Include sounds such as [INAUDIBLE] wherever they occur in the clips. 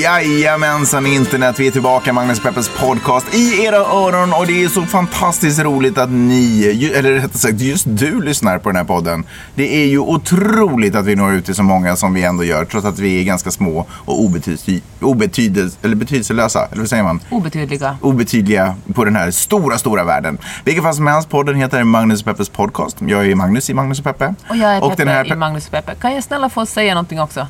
Jajamensan internet, vi är tillbaka Magnus Peppers podcast i era öron och det är så fantastiskt roligt att ni, eller rättare sagt just du lyssnar på den här podden. Det är ju otroligt att vi når ut till så många som vi ändå gör trots att vi är ganska små och obetyd, obetydels, eller betydelselösa, eller vad säger man? Obetydliga. obetydliga på den här stora, stora världen. Vilket fall som helst, podden heter Magnus och Peppes podcast. Jag är Magnus i Magnus och Peppe. Och jag är och Peppe den här, i Magnus och Peppe. Kan jag snälla få säga någonting också?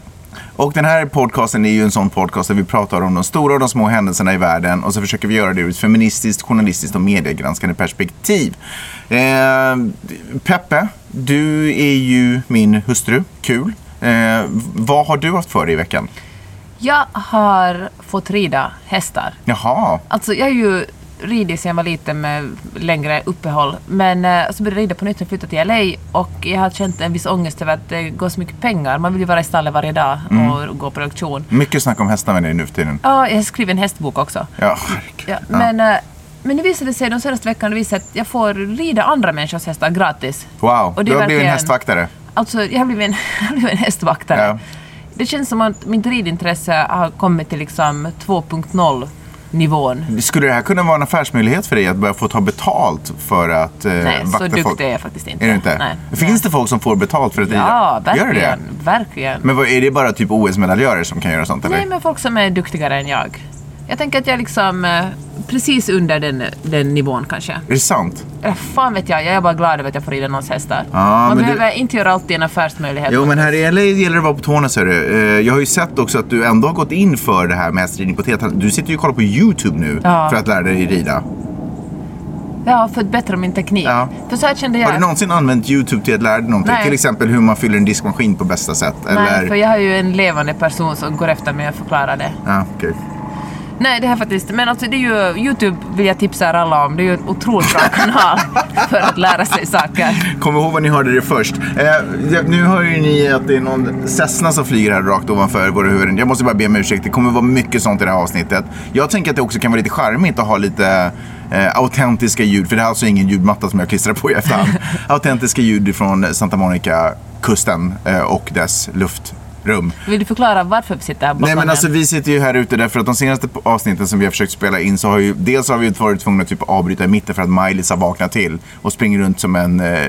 Och den här podcasten är ju en sån podcast där vi pratar om de stora och de små händelserna i världen och så försöker vi göra det ur ett feministiskt, journalistiskt och mediegranskande perspektiv. Eh, Peppe, du är ju min hustru. Kul. Eh, vad har du haft för dig i veckan? Jag har fått rida hästar. Jaha. Alltså jag är ju ridit sedan jag var liten med längre uppehåll. Men eh, så började jag rida på nytt när jag flyttade till LA och jag har känt en viss ångest över att det går så mycket pengar. Man vill ju vara i stallet varje dag Mm. och gå på auktion. Mycket snack om hästar med dig nu för tiden. Ja, jag skriver en hästbok också. Ja. Ja, men, eh, men nu visade det sig de senaste veckorna visade att jag får rida andra människors hästar gratis. Wow, Och det du har blivit en hästvaktare. Alltså, jag har blivit en, [LAUGHS] jag har blivit en hästvaktare. Ja. Det känns som att mitt ridintresse har kommit till liksom 2.0 nivån. Skulle det här kunna vara en affärsmöjlighet för dig att börja få ta betalt för att eh, Nej, så vakta duktig folk? är jag faktiskt inte. Är du inte? Nej. Finns det folk som får betalt för att? Ja, Gör det verkligen. det? Verkligen. Men vad, är det bara typ OS-medaljörer som kan göra sånt eller? Nej, men folk som är duktigare än jag. Jag tänker att jag liksom eh, precis under den, den nivån kanske. Är det sant? Äh, fan vet jag, jag är bara glad över att jag får rida någons hästar. Ja, Man men du- behöver inte göra alltid en affärsmöjlighet. Jo, men här i LA gäller det att vara på tårna ser du. Eh, Jag har ju sett också att du ändå har gått in för det här med hästridning på teatern. Du sitter ju och kollar på YouTube nu Ja. för att lära dig rida. Ja, för att bättra min teknik. Ja. För så här kände jag. Har du någonsin använt YouTube till att lära dig någonting? Nej. Till exempel hur man fyller en diskmaskin på bästa sätt? Eller... Nej, för jag har ju en levande person som går efter mig och förklarar det. Ja, okej. Nej, det här faktiskt. Men alltså det är ju Youtube vill jag tipsa er alla om. Det är ju en otroligt bra [LAUGHS] kanal för att lära sig saker. Kom ihåg vad ni hörde det först. Eh, nu hör ju ni att det är någon Cessna som flyger här rakt ovanför våra huvuden. Jag måste bara be om ursäkt. Det kommer vara mycket sånt i det här avsnittet. Jag tänker att det också kan vara lite charmigt att ha lite eh, autentiska ljud. För det här är alltså ingen ljudmatta som jag klistrar på i efterhand. [LAUGHS] autentiska ljud från Santa Monica-kusten eh, och dess luftrum. Vill du förklara varför vi sitter här bakom Nej men en? alltså vi sitter ju här ute därför att de senaste avsnitten som vi har försökt spela in så har ju dels har vi varit tvungna att typ avbryta i mitten för att Maj-Lis har vaknat till och springer runt som en eh,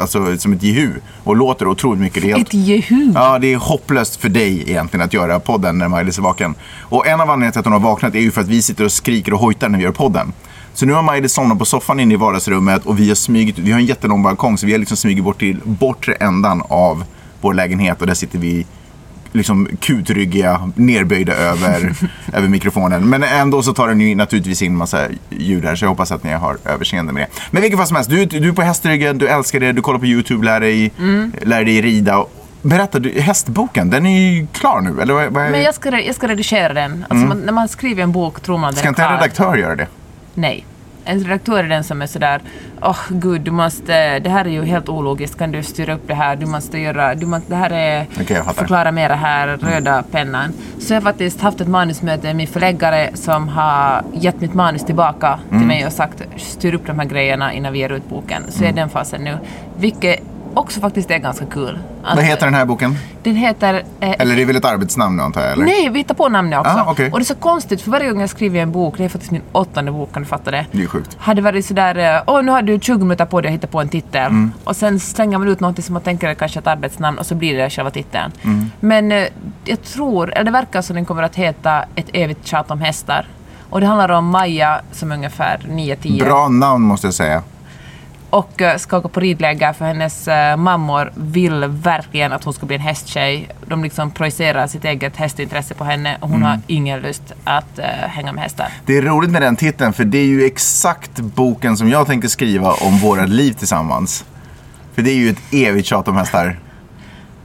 alltså som ett jehu och låter otroligt mycket. Det helt- Ett jehu. Ja, det är hopplöst för dig egentligen att göra podden när Maj-Lis är vaken. Och en av anledningarna till att hon har vaknat är ju för att vi sitter och skriker och hojtar när vi gör podden. Så nu har Maj-Lis somnat på soffan inne i vardagsrummet och vi har smugit, vi har en jättelång balkong så vi har liksom smugit bort till bortre ändan av vår lägenhet och där sitter vi liksom kutryggiga, nerböjda över, [LAUGHS] över mikrofonen. Men ändå så tar den ju naturligtvis in massa ljud här så jag hoppas att ni har överseende med det. Men vilket fall som helst, du, du är på hästryggen, du älskar det, du kollar på YouTube, lär dig, Mm. lär dig rida. Berätta, du, hästboken, den är ju klar nu, eller vad, vad är... Men jag ska, jag ska redigera den. Alltså man, när man skriver en bok tror man den Ska inte en redaktör göra det? Nej. En redaktör är den som är sådär, åh gud, du måste, det här är ju helt ologiskt, kan du styra upp det här, du måste göra, du måste, det här är, jag fattar. förklara mera här, röda pennan. Så jag har faktiskt haft ett manusmöte med min förläggare som har gett mitt manus tillbaka Mm. till mig och sagt, styr upp de här grejerna innan vi ger ut boken. Så Mm. är den fasen nu. Vilket också faktiskt är ganska kul. Alltså, Vad heter den här boken? Den heter... eh, Eller det är väl ett arbetsnamn antar jag? Eller? Nej, vi hittar på namnet också. Ah, okej. Och det är så konstigt, för varje gång jag skriver en bok, det är faktiskt min åttonde bok, kan du fatta det? Det är sjukt. Hade varit sådär, eh, åh nu har du 20 minuter på dig att hitta på en titel. Mm. Och sen slänger man ut något som man tänker är kanske ett arbetsnamn och så blir det själva titeln. Mm. Men eh, jag tror, eller det verkar som den kommer att heta Ett evigt tjat om hästar. Och det handlar om Maja som är ungefär 9-10 Bra namn måste jag säga. Och eh, ska åka på ridläger för hennes uh, mammor vill verkligen att hon ska bli en hästtjej. De liksom projicerar sitt eget hästintresse på henne och hon Mm. har ingen lust att eh, hänga med hästar. Det är roligt med den titeln för det är ju exakt boken som jag tänker skriva om våra liv tillsammans. För det är ju ett evigt tjat om hästar.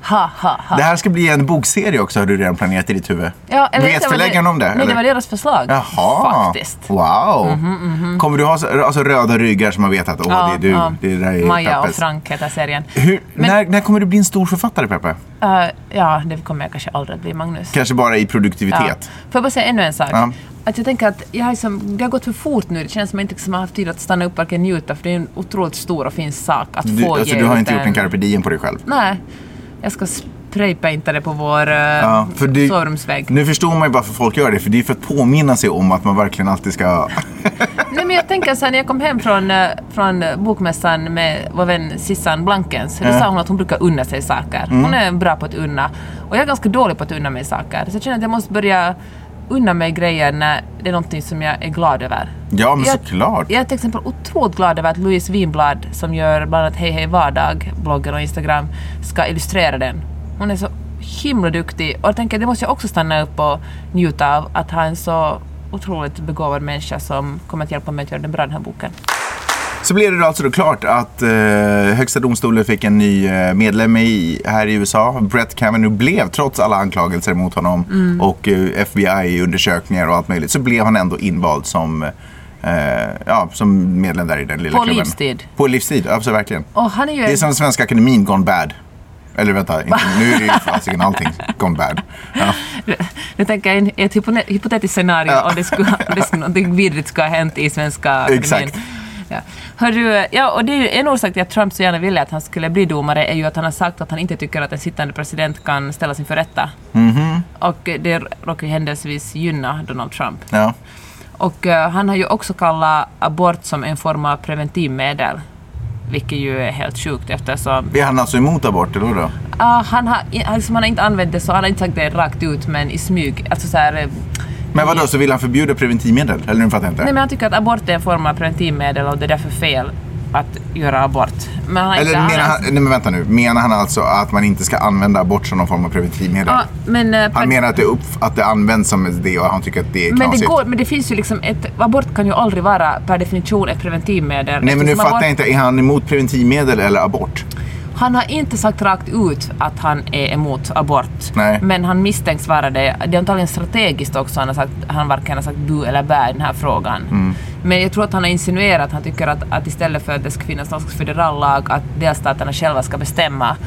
Ha, ha, ha. Det här ska bli en bokserie också har du redan planerat i ditt huvud. Ja, eller Vet det förläggaren om det? Nej, det eller? var deras förslag. Jaha, Faktiskt. wow. Mhm, Kommer du ha så- alltså, röda ryggar som man vet att åh, det är du, det där är Maja och Peppes. Frank heter serien. Hur, Men- när, när kommer du bli en stor författare Peppe? Eh, ja, det kommer jag kanske aldrig att bli, Magnus. Kanske bara i Ja. produktivitet? Får jag bara säga ännu en sak? Ja. Att jag tänker att jag har liksom, det har gått för fort nu. Det känns som att jag inte liksom har haft tid att stanna upp och njuta för det är en otroligt stor och fin sak att Du, få alltså, ge du har inte gjort en carpe diem på dig själv? Nej. Jag ska spraypainta det på vår uh, Ja, för det- sovrumsvägg. Nu förstår man ju varför folk gör det, för det är för att påminna sig om att man verkligen alltid ska... [LAUGHS] Nej, men jag tänker så här, när jag kom hem från, eh, från eh, bokmässan med vår vän Sissan Blankens, då Ja. sa hon att hon brukar unna sig saker. Mm. Hon är bra på att unna. Och jag är ganska dålig på att unna mig saker. Så jag känner att jag måste börja unna mig grejer när det är någonting som jag är glad över. Ja, men jag, såklart. Jag är till exempel otroligt glad över att Louise Winblad, som gör bland annat Hej Hej Vardag, bloggen och Instagram, ska illustrera den. Hon är så himla duktig och jag tänker att det måste jag också stanna upp och njuta av, att ha en så otroligt begåvad människa som kommer att hjälpa mig att göra den bra, den här boken. Så blev det då alltså då klart att eh, Högsta domstolen fick en ny eh, medlem i, här i USA. Brett Kavanaugh blev, trots alla anklagelser mot honom Mm. och eh, FBI-undersökningar och allt möjligt, så blev han ändå invald som, eh, ja, som medlem där i den lilla På klubben. livstid. På livstid, absolut verkligen. Och han är ju... Det är som Svenska Akademin gone bad. Eller vänta, inte, nu är det ju fasiken allting gone bad. Ja. Nu tänker jag ett hypotetiskt scenario Ja. och det skulle, om det skulle, någonting vidrigt skulle ha hänt i Svenska Akademin. Exakt. Ja. Hörru, ja, och det är en orsak till att Trump så gärna ville att han skulle bli domare är ju att han har sagt att han inte tycker att en sittande president kan ställas inför rätta. Mhm. Och det råkar ju händelsevis gynna Donald Trump. Ja. Och eh, han har ju också kallat abort som en form av preventivmedel. Vilket ju är helt sjukt eftersom Är han alltså emot abort, eller då? ah, han, har, i- alltså, han har inte använt det så, han har inte sagt det rakt ut men i smyg. Alltså så här, eh, Men vad då så vill han förbjuda preventivmedel? Eller nu fattar jag inte. Nej men han tycker att abort är en form av preventivmedel och det är därför fel att göra abort. Men han Eller menar han, nej men vänta nu, menar han alltså att man inte ska använda abort som någon form av preventivmedel? Ja, men, eh, Han menar att det, upp, att det används som det och han tycker att det är men det, knasigt. går, men det finns ju liksom ett... Abort kan ju aldrig vara per definition ett preventivmedel. Nej men nu fattar abort- jag inte, är han emot preventivmedel eller abort? Han har inte sagt rakt ut att han är emot abort. Nej. Men han misstänks vara det. Det är antagligen strategiskt också. Han, har sagt, han varken har sagt bu eller bä i den här frågan. Mm. Men jag tror att han har insinuerat att han tycker att, att istället för att det ska finnas någon slags federal lag, att delstaterna själva ska bestämma.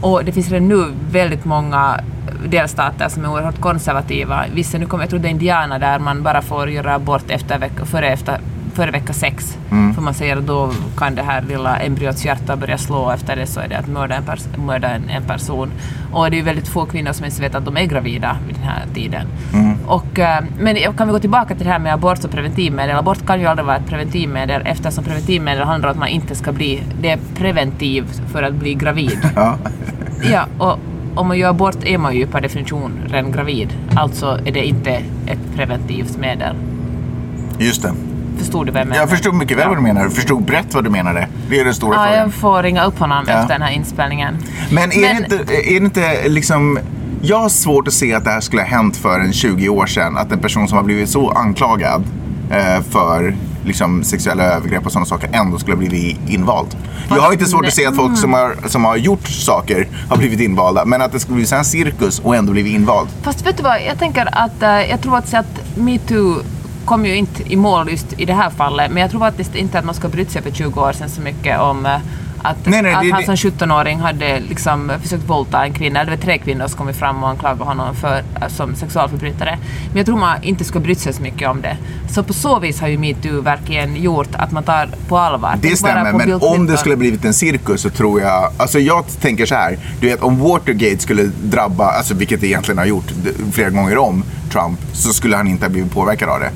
Och det finns redan nu väldigt många delstater som är oerhört konservativa. Vissa, nu kommer, jag tror det är Indiana där man bara får göra abort efter före, efter, före vecka sex. Mm. För man säger att då kan det här lilla embryots hjärta börja slå efter det så är det att mörda en, pers- mörda en, en person. Och det är ju väldigt få kvinnor som ens vet att de är gravida vid den här tiden. Mm. Och, eh, men kan vi gå tillbaka till det här med abort och preventivmedel. Abort kan ju aldrig vara ett preventivmedel eftersom preventivmedel handlar om att man inte ska bli, det är preventivt för att bli gravid. [LAUGHS] Ja. Ja, och om man gör abort är man ju per definition redan gravid. Alltså är det inte ett preventivt medel. Just det. Förstod du vad jag menar? Jag förstod mycket väl vad du menar. Förstod brett vad du menade. Det är den stora Ja, frågan. jag får ringa upp honom Ja. efter den här inspelningen. Men är, Men- Det inte, är det inte liksom... Jag har svårt att se att det här skulle ha hänt för en 20 år sedan. Att en person som har blivit så anklagad eh, för liksom, sexuella övergrepp och sådana saker ändå skulle ha blivit invald. Jag har inte svårt att se att folk som har, som har gjort saker har blivit invalda. Men att det skulle bli här cirkus och ändå blivit invald. Fast vet du vad, jag tänker att eh, jag tror att, att metoo kom ju inte i mål just i det här fallet, men jag tror faktiskt inte att man ska bry sig för 20 år sedan så mycket om eh, att, Nej, nej, att det- han som 17-åring hade liksom försökt våldta en kvinna. Det var tre kvinnor som kom fram och anklagade honom för, eh, som sexualförbrytare. Men jag tror man inte ska bry sig så mycket om det. Så på så vis har ju metoo verkligen gjort att man tar på allvar. Det stämmer, men Bill om det skulle blivit en cirkus så tror jag... Alltså jag tänker så här. Du vet, om Watergate skulle drabba, alltså vilket det egentligen har gjort flera gånger om, Trump, så skulle han inte ha blivit påverkad av det.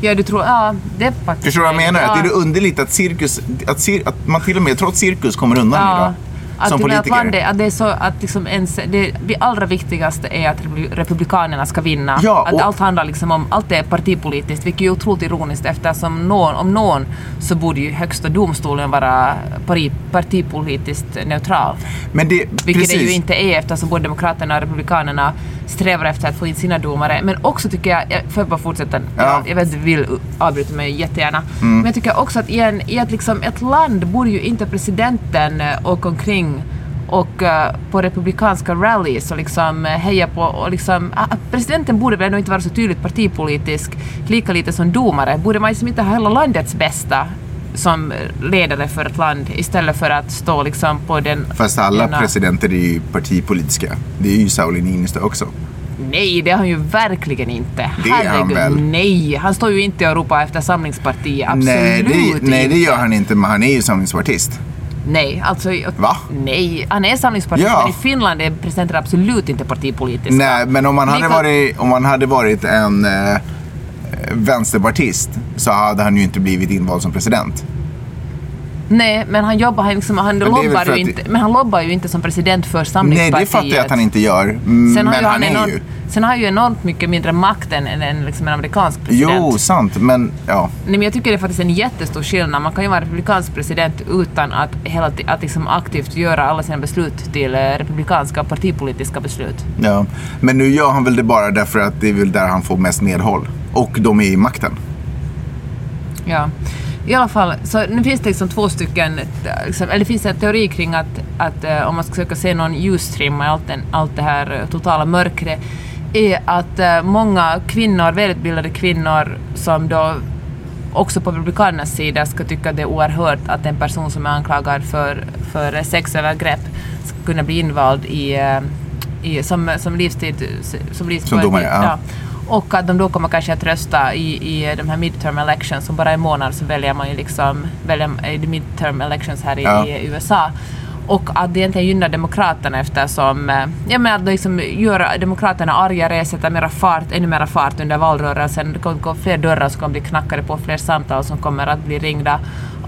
Ja, du tror... Ja, det är faktiskt... Förstår du vad jag menar? Ja. Det är underligt att cirkus, att, cir, att man till och med trots cirkus kommer undan idag. Att Som politiker. Att, landet, att det är så att liksom ens, det, det allra viktigaste är att republi- republikanerna ska vinna. Ja, att allt handlar liksom om, allt är partipolitiskt, vilket är otroligt ironiskt eftersom någon, om någon så borde ju högsta domstolen vara pari, partipolitiskt neutral. Men det, Vilket precis. det ju inte är eftersom både Demokraterna och Republikanerna strävar efter att få in sina domare. Men också tycker jag, får jag bara fortsätta? Ja. Jag, vet att du vill avbryta mig jättegärna. Mm. Men jag tycker också att i, en, i ett, liksom, ett land borde ju inte presidenten åka omkring och eh, på republikanska rallies och liksom eh, heja på och liksom, ah, presidenten borde väl ändå inte vara så tydligt partipolitisk, lika lite som domare. Borde man liksom inte ha hela landets bästa som ledare för ett land istället för att stå liksom på den... Fast alla ena- presidenter är ju partipolitiska. Det är ju Sauli Niinistö också. Nej, det är han ju verkligen inte. Det är han väl? nej. Han står ju inte och ropar efter Samlingspartiet. Absolut nej, det, nej, det inte. gör han inte, men han är ju samlingspartist. Nej, alltså... Va? Nej, han är samlingspartist, Ja. men i Finland är presidenter absolut inte partipolitiska. Nej, men om man hade Lika- varit, om man hade varit en eh, vänsterpartist så hade han ju inte blivit invald som president. Nej, men han jobbar, han, liksom, han lobbar ju att- inte, men han lobbar ju inte som president för Nej, Samlingspartiet. det fattar jag att han inte gör. Mm, Sen har, men ju han han är enormt, ju... sen har han ju enormt mycket mindre makt än en, en, liksom en amerikansk president. Jo, sant, men ja. Nej, men jag tycker det är faktiskt en jättestor skillnad. Man kan ju vara republikansk president utan att, hela, att liksom aktivt göra alla sina beslut till eh, republikanska partipolitiska beslut. ja. Men nu gör han väl det bara därför att det är väl där han får mest medhåll. Och de är i makten. Ja. I alla fall, så nu finns det liksom två stycken, liksom, eller det finns en teori kring att, att eh, om man ska försöka se någon ljustrimma i allt, den, allt det här eh, totala mörkret, är att eh, många kvinnor, välutbildade kvinnor som då också på republikanernas sida ska tycka att det är oerhört att en person som är anklagad för, för sexövergrepp ska kunna bli invald i, i, som, som livstid... Som, livstid, Som domare, ja. Och att de då kommer kanske att rösta i, i de här midterm elections, som bara en månad så väljer man ju liksom, väljer, i midterm elections här i, Ja. i USA. Och att det egentligen gynnar Demokraterna eftersom, eh, ja men att liksom gör Demokraterna argare, sätter mera fart, ännu mera fart under valrörelsen. Det kommer gå fler dörrar som kommer bli knackade på, fler samtal som kommer att bli ringda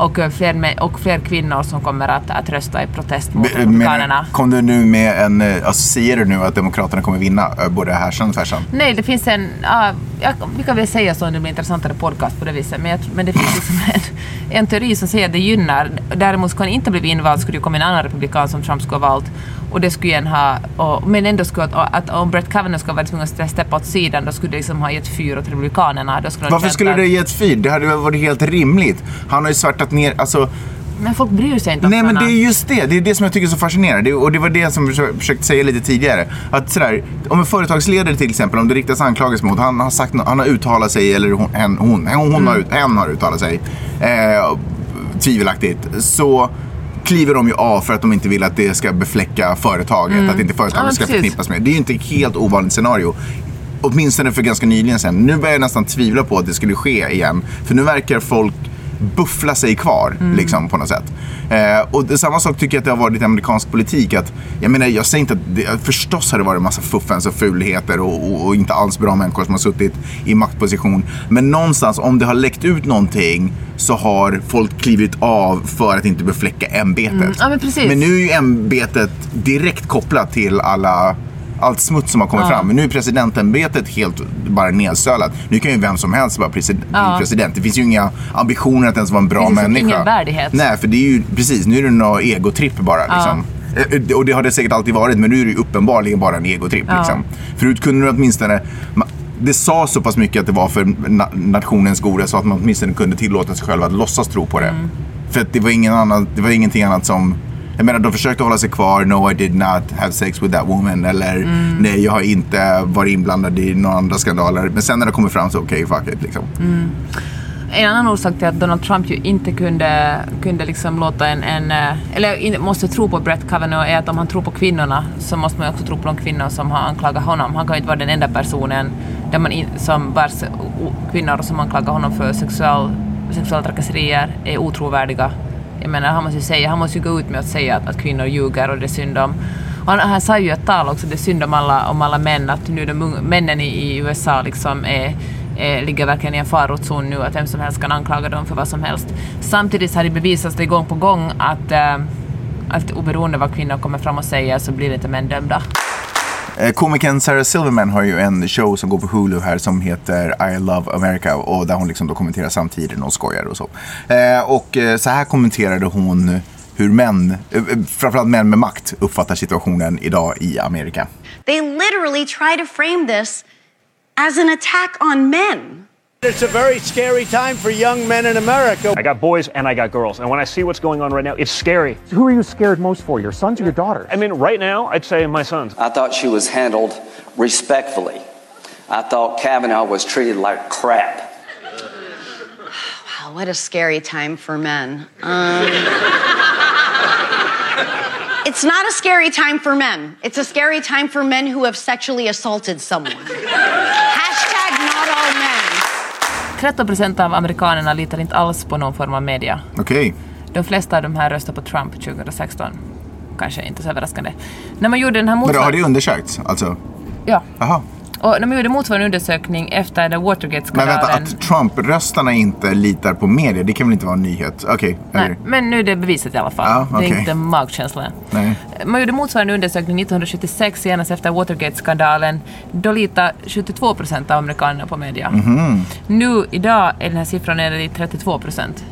och eh, fler, med, och fler kvinnor som kommer att, att rösta i protest mot Republikanerna. Kom du nu med en... eh, Alltså, säger du nu att Demokraterna kommer vinna eh, både härsan och tvärsan? Nej, det finns en... ja, jag, vi kan väl säga så om det blir intressantare podcast på det viset, men, jag, men det finns liksom [LAUGHS] en, en teori som säger att det gynnar. Däremot skulle han inte bli invald skulle det komma en annan republikan som Trump skulle ha valt. Och det skulle igen ha... Och, men ändå skulle att, att om Brett Kavanaugh skulle vara tvungen att steppa åt sidan, då skulle det liksom ha gett fyr åt republikanerna. Då skulle Varför skulle att- det ge ett fyr? Det hade väl varit helt rimligt. Han har ju svärtat ner... Alltså, Men folk bryr sig inte om Nej men det är just det. Det är det som jag tycker är så fascinerande. Och det var det som jag försö- försökte säga lite tidigare. Att sådär, om en företagsledare till exempel, om det riktas anklagelser mot, han har sagt han har uttalat sig, eller hon, hen, hon, hon, hon har, ut, hen har uttalat sig, eh, tvivelaktigt, så kliver de ju av för att de inte vill att det ska befläcka företaget, att inte Ja, företaget men ska precis. förknippas med. Det är ju inte ett helt ovanligt scenario. Åtminstone för ganska nyligen sen. Nu börjar jag nästan tvivla på att det skulle ske igen. För nu verkar folk buffla sig kvar liksom, på något sätt. Eh, och det, samma sak tycker jag att det har varit i amerikansk politik. Att, jag menar, jag säger inte att det, förstås har det varit en massa fuffens och fulheter och, och, och inte alls bra människor som har suttit i maktposition. Men någonstans, om det har läckt ut någonting så har folk klivit av för att inte befläcka ämbetet. ja, men. Men nu är ju ämbetet direkt kopplat till alla allt smuts som har kommit Ja. fram. Men nu är presidentämbetet helt bara nedsölat. Nu kan ju vem som helst vara president. Ja. president. Det finns ju inga ambitioner att ens vara en bra Det människa. ingen värdighet. Nej, för det är ju precis, nu är det någon egotripp bara. Liksom. Eh, Och det har det säkert alltid varit, men nu är det ju uppenbarligen bara en egotripp. Ja. Liksom. Förut kunde du åtminstone det sa så pass mycket att det var för na- nationens goda så att man åtminstone kunde tillåta sig själv att låtsas tro på det. Mm. För att det var, ingen annan, det var ingenting annat som... Jag menar, de försökte hålla sig kvar. No, I did not have sex with that woman. Eller Mm. nej, jag har inte varit inblandad i några andra skandaler. Men sen när det kommer fram så okej, fuck it. Liksom. En annan orsak till att Donald Trump ju inte kunde, kunde liksom låta en, en eh, eller måste tro på Brett Kavanaugh är att om han tror på kvinnorna så måste man också tro på de kvinnor som har anklagat honom. Han kan ju inte vara den enda personen där man in, som vars kvinnor som anklagar honom för sexuell, sexuella trakasserier är otrovärdiga. Jag menar, han måste ju, säga, han måste ju gå ut med att säga att, att kvinnor ljuger och det är synd om han, han sa ju i ett tal också, det är synd om alla, om alla män, att nu de männen i, i USA liksom är, ligger verkligen i en farotzon nu, att vem som helst kan anklaga dem för vad som helst. Samtidigt har det bevisats det gång på gång att, eh, att oberoende vad kvinnor kommer fram och säger så blir inte män dömda. Eh, komikern Sarah Silverman har ju en show som går på Hulu här som heter I Love America och där hon liksom då kommenterar samtiden och skojar och så. Eh, och eh, så här kommenterade hon hur män, framförallt män med makt, uppfattar situationen idag i Amerika. They literally try to frame this as an attack on men. It's a very scary time for young men in America. I got boys and I got girls. And when I see what's going on right now, it's scary. Who are you scared most for, your sons or your daughters? I mean, right now, I'd say my sons. I thought she was handled respectfully. I thought Kavanaugh was treated like crap. Wow, what a scary time for men. Um, [LAUGHS] it's not a scary time for men. It's a scary time for men who have sexually assaulted someone. [LAUGHS] Hashtag not all men. 13 procent av amerikanerna litar inte alls på någon form av media. Okej. De flesta av de här röstade på Trump 2016. Kanske inte så överraskande. När man gjorde den här Men då har det undersökts? Alltså? Ja. Jaha. Och man gjorde motsvarande undersökning efter den Men Watergate-skandalen... vänta, att Trump-röstarna inte litar på media, det kan väl inte vara en nyhet? Okej. Nej, eller? men nu är det bevisat i alla fall. Ja, Det är inte magkänsla. Nej. Man gjorde motsvarande undersökning 1976, senast efter Watergate-skandalen. Då litar 72 procent av amerikanerna på media. Mhm. Nu idag är den här siffran nere i 32 procent.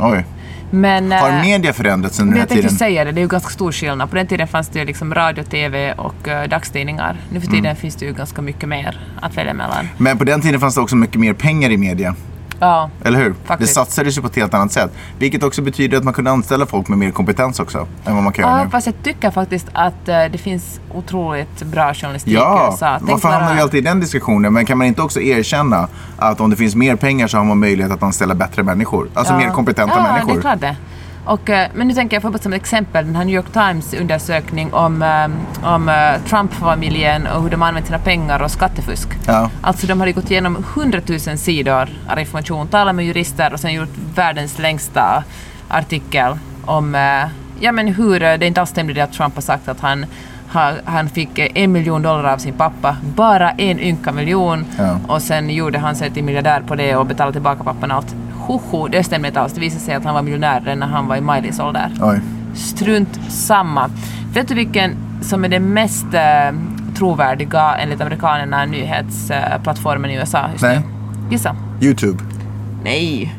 Oj. Men... Har eh, media förändrats under den jag här tänkte tiden? säga det, det är ju ganska stor skillnad. På den tiden fanns det ju liksom radio, TV och eh, dagstidningar. Nu för tiden Mm. finns det ju ganska mycket mer att välja mellan. Men på den tiden fanns det också mycket mer pengar i media. Ja, Eller hur? Faktiskt. Det satsades ju på ett helt annat sätt. Vilket också betyder att man kunde anställa folk med mer kompetens också. Än vad man kan göra ja nu. fast jag tycker faktiskt att eh, det finns otroligt bra journalistik i Ja, USA. Tänk varför hamnar vi alltid i den diskussionen? Men kan man inte också erkänna att om det finns mer pengar så har man möjlighet att anställa bättre människor? Alltså mer kompetenta ja, människor. det är klart det. Och, eh, men nu tänker jag få som ett exempel den här New York Times undersökning om, eh, om eh, Trump-familjen och hur de använt sina pengar och skattefusk. Ja. Alltså de hade gått igenom 100 000 sidor av information, talat med jurister och sen gjort världens längsta artikel om ja, men hur det inte alls stämde det att Trump har sagt att han ha- han fick en miljon dollar av sin pappa, bara en ynka miljon. Ja. Och sen gjorde han sig till miljardär på det och betalade tillbaka pappan allt. Hoho, det stämde inte alls. Det visade sig att han var miljonär när han var i Miley's ålder. Oj. Strunt samma. Vet du vilken som är den mest eh, trovärdiga enligt amerikanerna nyhetsplattformen i USA just Nej. nu? Gissa. YouTube. Nej.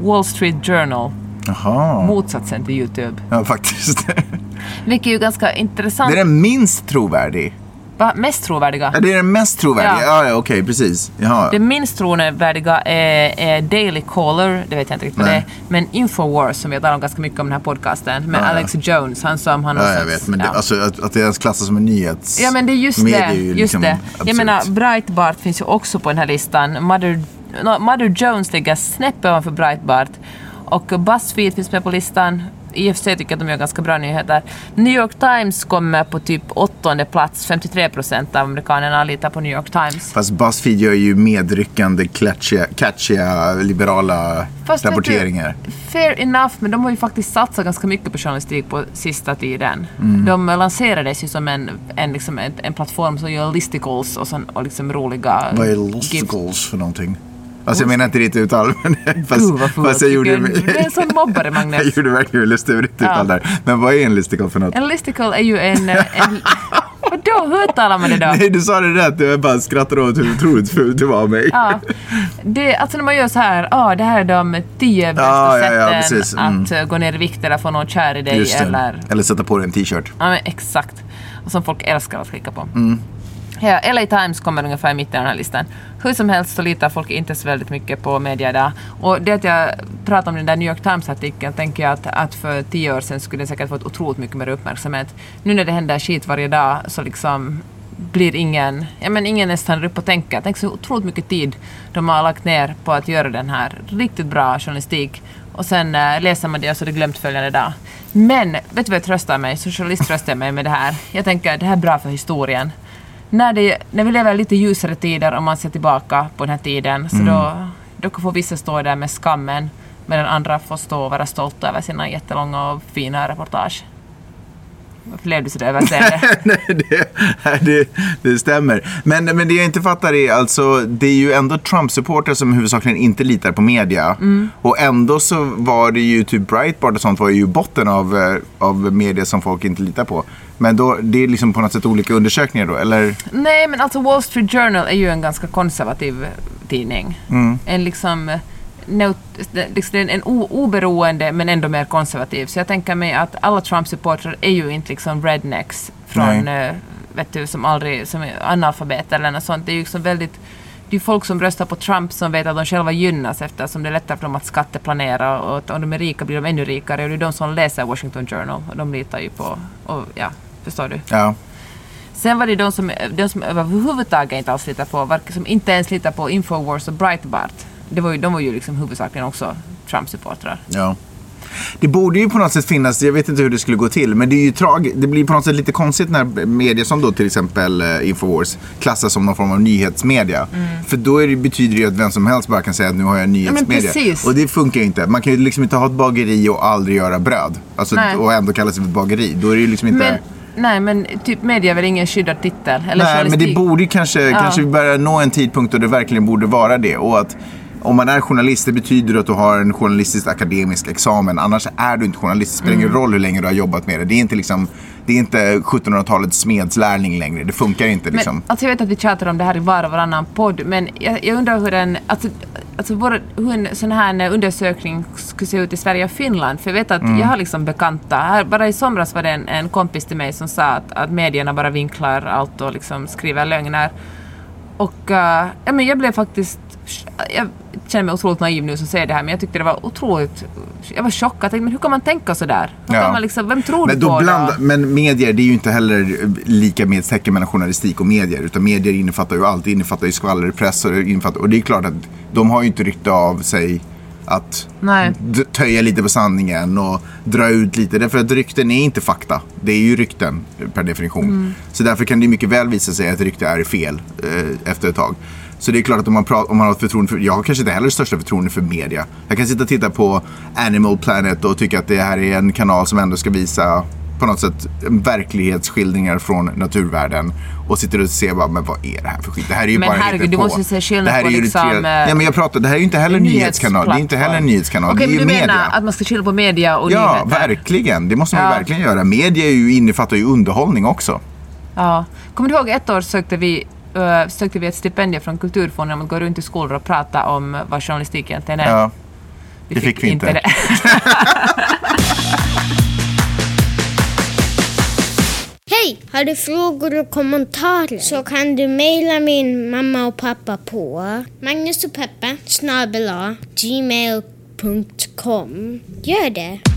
Wall Street Journal. Jaha. Motsatsen till YouTube. Ja, faktiskt. [LAUGHS] Vilket är ju ganska intressant. Det är den minst trovärdig. Va? Mest trovärdiga? Ja, det är den mest trovärdiga. Ja. Ja, ja, okej, precis. Jaha. Det minst trovärdiga är, är Daily Caller, det vet jag inte riktigt vad det är. Men Infowars som vi har talat om ganska mycket om den här podcasten. Med Ja. Alex Jones, han som han Ja, jag vet. Men det, alltså, att, att det ens klassas som en nyhets... Ja men det är just media det. är ju just liksom det. Jag menar, Breitbart finns ju också på den här listan. Mother, no, Mother Jones ligger snäppet ovanför Breitbart. Och Buzzfeed finns med på listan. I och för sig tycker jag att de gör ganska bra nyheter. New York Times kommer på typ åttonde plats. 53 procent av amerikanerna litar på New York Times. Fast Buzzfeed gör ju medryckande, catchiga, catchiga liberala Fast rapporteringar. Du, fair enough, men de har ju faktiskt satsat ganska mycket på journalistik på sista tiden. Mm. De lanserades ju som en, en, liksom en, en plattform som gör listicles och, sån, och liksom roliga... Vad är listicles för någonting? Alltså jag menar inte ditt uttal, men fast, Gud fast jag gjorde... Du är en sån mobbare, Magnus. jag gjorde verkligen ditt Ja. uttal där. Men vad är en listicle för något? En listicle är ju en... en [LAUGHS] vadå, hur uttalar man det då? Nej, du sa det rätt. Jag bara skrattade åt hur otroligt fult det var av mig. Ja, det, alltså när man gör så här, ah, det här är de tio bästa Ja, ja, ja, sätten. Mm. att eh, gå ner i vikt eller få någon kär i dig eller Eller sätta på dig en t-shirt. Ja, men exakt. Och som folk älskar att klicka på. Mm. Ja, LA Times kommer ungefär i mitten av den här listan. Hur som helst så litar folk inte så väldigt mycket på media idag. Och det att jag pratar om den där New York Times-artikeln tänker jag att, att för tio år sedan skulle den säkert fått otroligt mycket mer uppmärksamhet. Nu när det händer skit varje dag så liksom blir ingen, ja men ingen nästan stannar upp och tänker. Tänk så otroligt mycket tid de har lagt ner på att göra den här riktigt bra journalistik. Och sen äh, läser man det och så är det glömt följande dag. Men, vet du vad jag tröstar mig? Som journalist tröstar jag mig med det här. Jag tänker, det här är bra för historien när, det, när vi lever i lite ljusare tider om man ser tillbaka på den här tiden så då, då får vissa stå där med skammen medan andra får stå och vara stolta över sina jättelånga och fina reportage. Varför blev du så överseende? [LAUGHS] Nej, det, det, det stämmer. Men, men det jag inte fattar är alltså, det är ju ändå Trump-supportrar som huvudsakligen inte litar på media. Mm. Och ändå så var det ju typ Breitbart och sånt var ju botten av, eh, av media som folk inte litar på. Men då, det är liksom på något sätt olika undersökningar då, eller? Nej, men alltså Wall Street Journal är ju en ganska konservativ tidning. Mm. En liksom, eh, liksom det är en oberoende men ändå mer konservativ. Så jag tänker mig att alla Trump-supportrar är ju inte liksom rednecks från, Nej. eh, vet du, som aldrig, som analfabeter eller något sånt. Det är ju liksom väldigt det är folk som röstar på Trump som vet att de själva gynnas eftersom det är lättare för dem att skatteplanera och om de är rika blir de ännu rikare och det är de som läser Washington Journal och de litar ju på, och ja, förstår du? Ja. Sen var det de som, de som överhuvudtaget inte alls litar på, som inte ens litar på Infowars och Breitbart. Det var ju, de var ju liksom huvudsakligen också Trump-supportrar. Ja. Det borde ju på något sätt finnas, jag vet inte hur det skulle gå till, men det är ju trag, det blir på något sätt lite konstigt när media som då till exempel eh, Infowars klassas som någon form av nyhetsmedia. För då det, betyder det ju att vem som helst bara kan säga att nu har jag nyhetsmedia. precis. och det funkar ju inte. Man kan ju liksom inte ha ett bageri och aldrig göra bröd. Alltså, Nej. och ändå kalla sig för ett bageri. Då är det ju liksom inte... Men, nej, men typ media är väl ingen skyddad titel? Eller Nej, men det borde kanske, kanske vi börjar nå en tidpunkt då det verkligen borde vara det. Och att om man är journalist, det betyder att du har en journalistisk akademisk examen. Annars är du inte journalist. Det spelar ingen Mm. roll hur länge du har jobbat med det. Det är inte, liksom, det är inte 1700-talets smedslärling längre. Det funkar inte. Liksom. Men, alltså jag vet att vi tjatar om det här i var och varannan podd, men jag, jag undrar hur en, alltså, alltså vår, hur en sån här undersökning skulle se ut i Sverige och Finland. För jag vet att Mm. jag har liksom bekanta. Här, bara i somras var det en, en kompis till mig som sa att, att medierna bara vinklar allt och liksom skriver lögner. Och uh, ja, men jag blev faktiskt... Jag känner mig otroligt naiv nu som säger det här, men jag tyckte det var otroligt... Jag var chockad. Jag tänkte, men hur kan man tänka sådär? Hur Ja. kan man liksom, vem tror Men, du på blanda, då? men medier, det är ju inte heller lika med tecken mellan journalistik och medier. Utan medier innefattar ju allt. Det innefattar ju skvallerpress och, innefattar, och det är klart att de har ju inte rykte av sig att Nej. töja lite på sanningen och dra ut lite. Därför att rykten är inte fakta. Det är ju rykten per definition. Mm. Så därför kan det mycket väl visa sig att rykte är fel eh, efter ett tag. Så det är klart att om man, pratar, om man har ett förtroende för, jag har kanske inte heller det största förtroende för media. Jag kan sitta och titta på Animal Planet och tycka att det här är en kanal som ändå ska visa på något sätt verklighetsskildringar från naturvärlden. Och sitter och ser bara, men vad är det här för skit? Det här är ju Men bara herregud, du måste se skillnad Det här på är ju liksom, eh, Nej men jag pratar, det här är ju inte heller en nyhetskanal. Det är inte heller en nyhetskanal. Okej, är men du media. menar att man ska skilja på media och Ja, nyheter? verkligen. Det måste man ju Ja. verkligen göra. Media är ju, innefattar ju underhållning också. Ja. Kommer du ihåg ett år sökte vi, uh, sökte vi ett stipendium från Kulturfonden om att gå runt i skolor och prata om vad journalistik egentligen är? Ja, det fick vi inte. det. [LAUGHS] Hej! Har du frågor och kommentarer så kan du mejla min mamma och pappa på magnusochpeppa gmail.com. Gör det!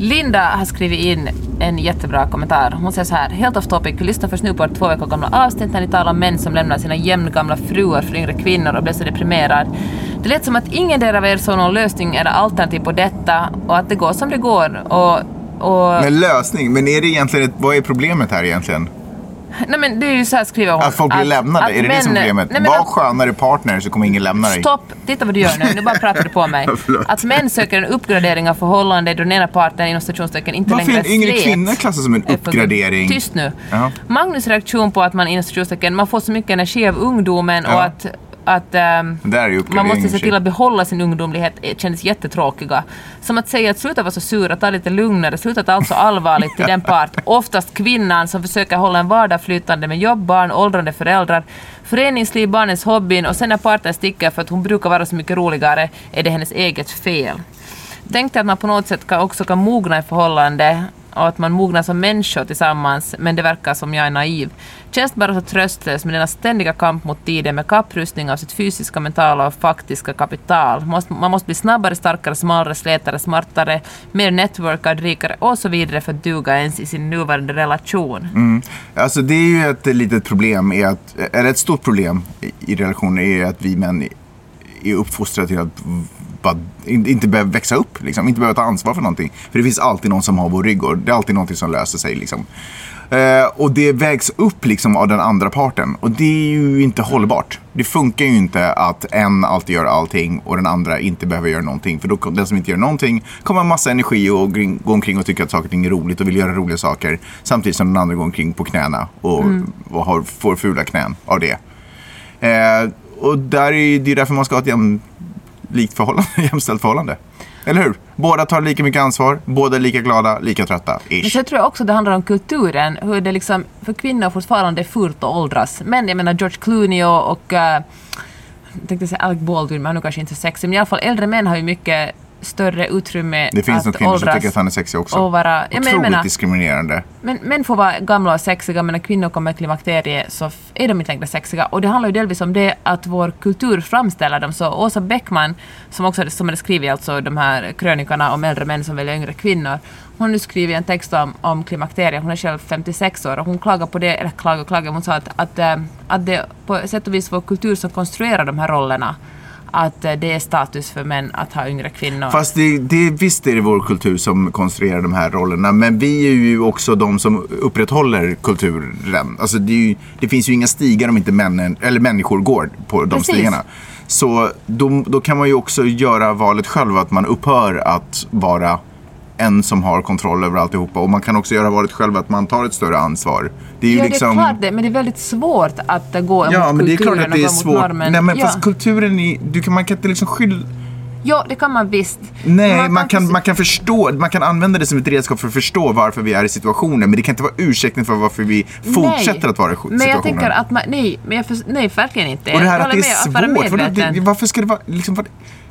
Linda har skrivit in en jättebra kommentar. Hon säger så här. Helt off topic. Vi lyssnar först nu på ett två veckor gamla avsnitt när ni talar om män som lämnar sina jämngamla fruar för yngre kvinnor och blev så deprimerad. Det lät som att ingen del av er såg någon lösning eller alternativ på detta och att det går som det går. Och, och, Men lösning, men är det egentligen ett, vad är problemet här egentligen? Nej men det är ju så här skriver hon. Att folk blir lämnade, är det det som är män- problemet? nej, men Var att- skönare partner så kommer ingen lämna dig. Stopp! Titta vad du gör nu. Nu bara pratar du på mig. [LAUGHS] Att män söker en uppgradering av förhållande då den ena parten inom stationstecken inte Varför längre är en yngre kvinna klassas som en uppgradering? Tyst nu. Ja. Magnus reaktion på att man inom stationstecken, man får så mycket energi av ungdomen och Ja. att att ju man måste se till att behålla sin ungdomlighet eh, kändes jättetråkiga. Som att säga att sluta vara så sur, ta lite lugnare, sluta ta allt så allvarligt till den part, [LAUGHS] oftast kvinnan, som försöker hålla en vardag flytande med jobb, barn, åldrande föräldrar, föreningsliv, barnens hobbyn och sen när parten sticker för att hon brukar vara så mycket roligare är det hennes eget fel. Tänk dig att man på något sätt kan, också kan mogna i förhållande och att man mognar som människor tillsammans, men det verkar som jag är naiv. Känns bara så tröstlös med denna ständiga kamp mot tiden med kapprustning av sitt fysiska, mentala och faktiska kapital. Man måste bli snabbare, starkare, smalare, slätare, smartare, mer networkad, rikare och så vidare för att duga ens i sin nuvarande relation. Mm. Alltså det är ju ett litet problem, är att, eller ett stort problem i, i relationer är att vi män är uppfostrade till att bara, in- inte behöva växa upp, liksom. inte behöva ta ansvar för någonting. För det finns alltid någon som har vår rygg och det är alltid någonting som löser sig. Liksom. Eh, och det vägs upp liksom, av den andra parten och det är ju inte hållbart. Det funkar ju inte att en alltid gör allting och den andra inte behöver göra någonting. För då, den som inte gör någonting kommer ha massa energi och gå omkring och tycka att saker och ting är roligt och vill göra roliga saker. Samtidigt som den andra går omkring på knäna och, och har, får fula knän av det. Eh, och där är, det är därför man ska ha ett likt förhållande, [LAUGHS] jämställt förhållande. Eller hur? Båda tar lika mycket ansvar, båda är lika glada, lika trötta. Ish. Men så tror jag också det handlar om kulturen, hur det liksom för kvinnor fortfarande är fult att åldras. Men jag menar George Clooney och, och uh, jag tänkte säga Alec Baldwin, men han är kanske inte så sexig, men i alla fall äldre män har ju mycket större utrymme Det finns att nog kvinnor som tycker att han är sexig också. och vara... Ja, Otroligt menar, diskriminerande. men män får vara gamla och sexiga, men när kvinnor kommer i klimakteriet så är de inte längre sexiga. Och det handlar ju delvis om det att vår kultur framställer dem så. Åsa Bäckman, som också som hade skrivit alltså de här krönikorna om äldre män som väljer yngre kvinnor, hon har nu skrivit en text om, om klimakteriet. Hon är själv 56 år och hon klagar på det, eller klagar och klagar, hon sa att, att, eh, att det på sätt och vis vår kultur som konstruerar de här rollerna att eh, det är status för män att ha yngre kvinnor. Fast det, det, visst är det vår kultur som konstruerar de här rollerna. Men vi är ju också de som upprätthåller kulturen. Alltså det, ju, det finns ju inga stigar om inte männen, eller människor går på de Precis. stigarna. Så då, då kan man ju också göra valet själv att man upphör att vara en som har kontroll över alltihopa. Och man kan också göra valet själv att man tar ett större ansvar. Det är ju ja, liksom... det är klart det, men det är väldigt svårt att gå Ja, emot men det är klart att det är svårt. normen. Nej, men ja. fast kulturen är... Du kan, man kan inte liksom skylla... ja, det kan man visst. Nej, man, kan, förs- man kan förstå, man kan använda det som ett redskap för att förstå varför vi är i situationen. Men det kan inte vara ursäkten för varför vi fortsätter Nej. att vara i situationen. Men jag tänker att man, nej, men jag förs- nej, verkligen inte. Och det här Jag att det är med, svårt. Det, varför ska det vara liksom, vad-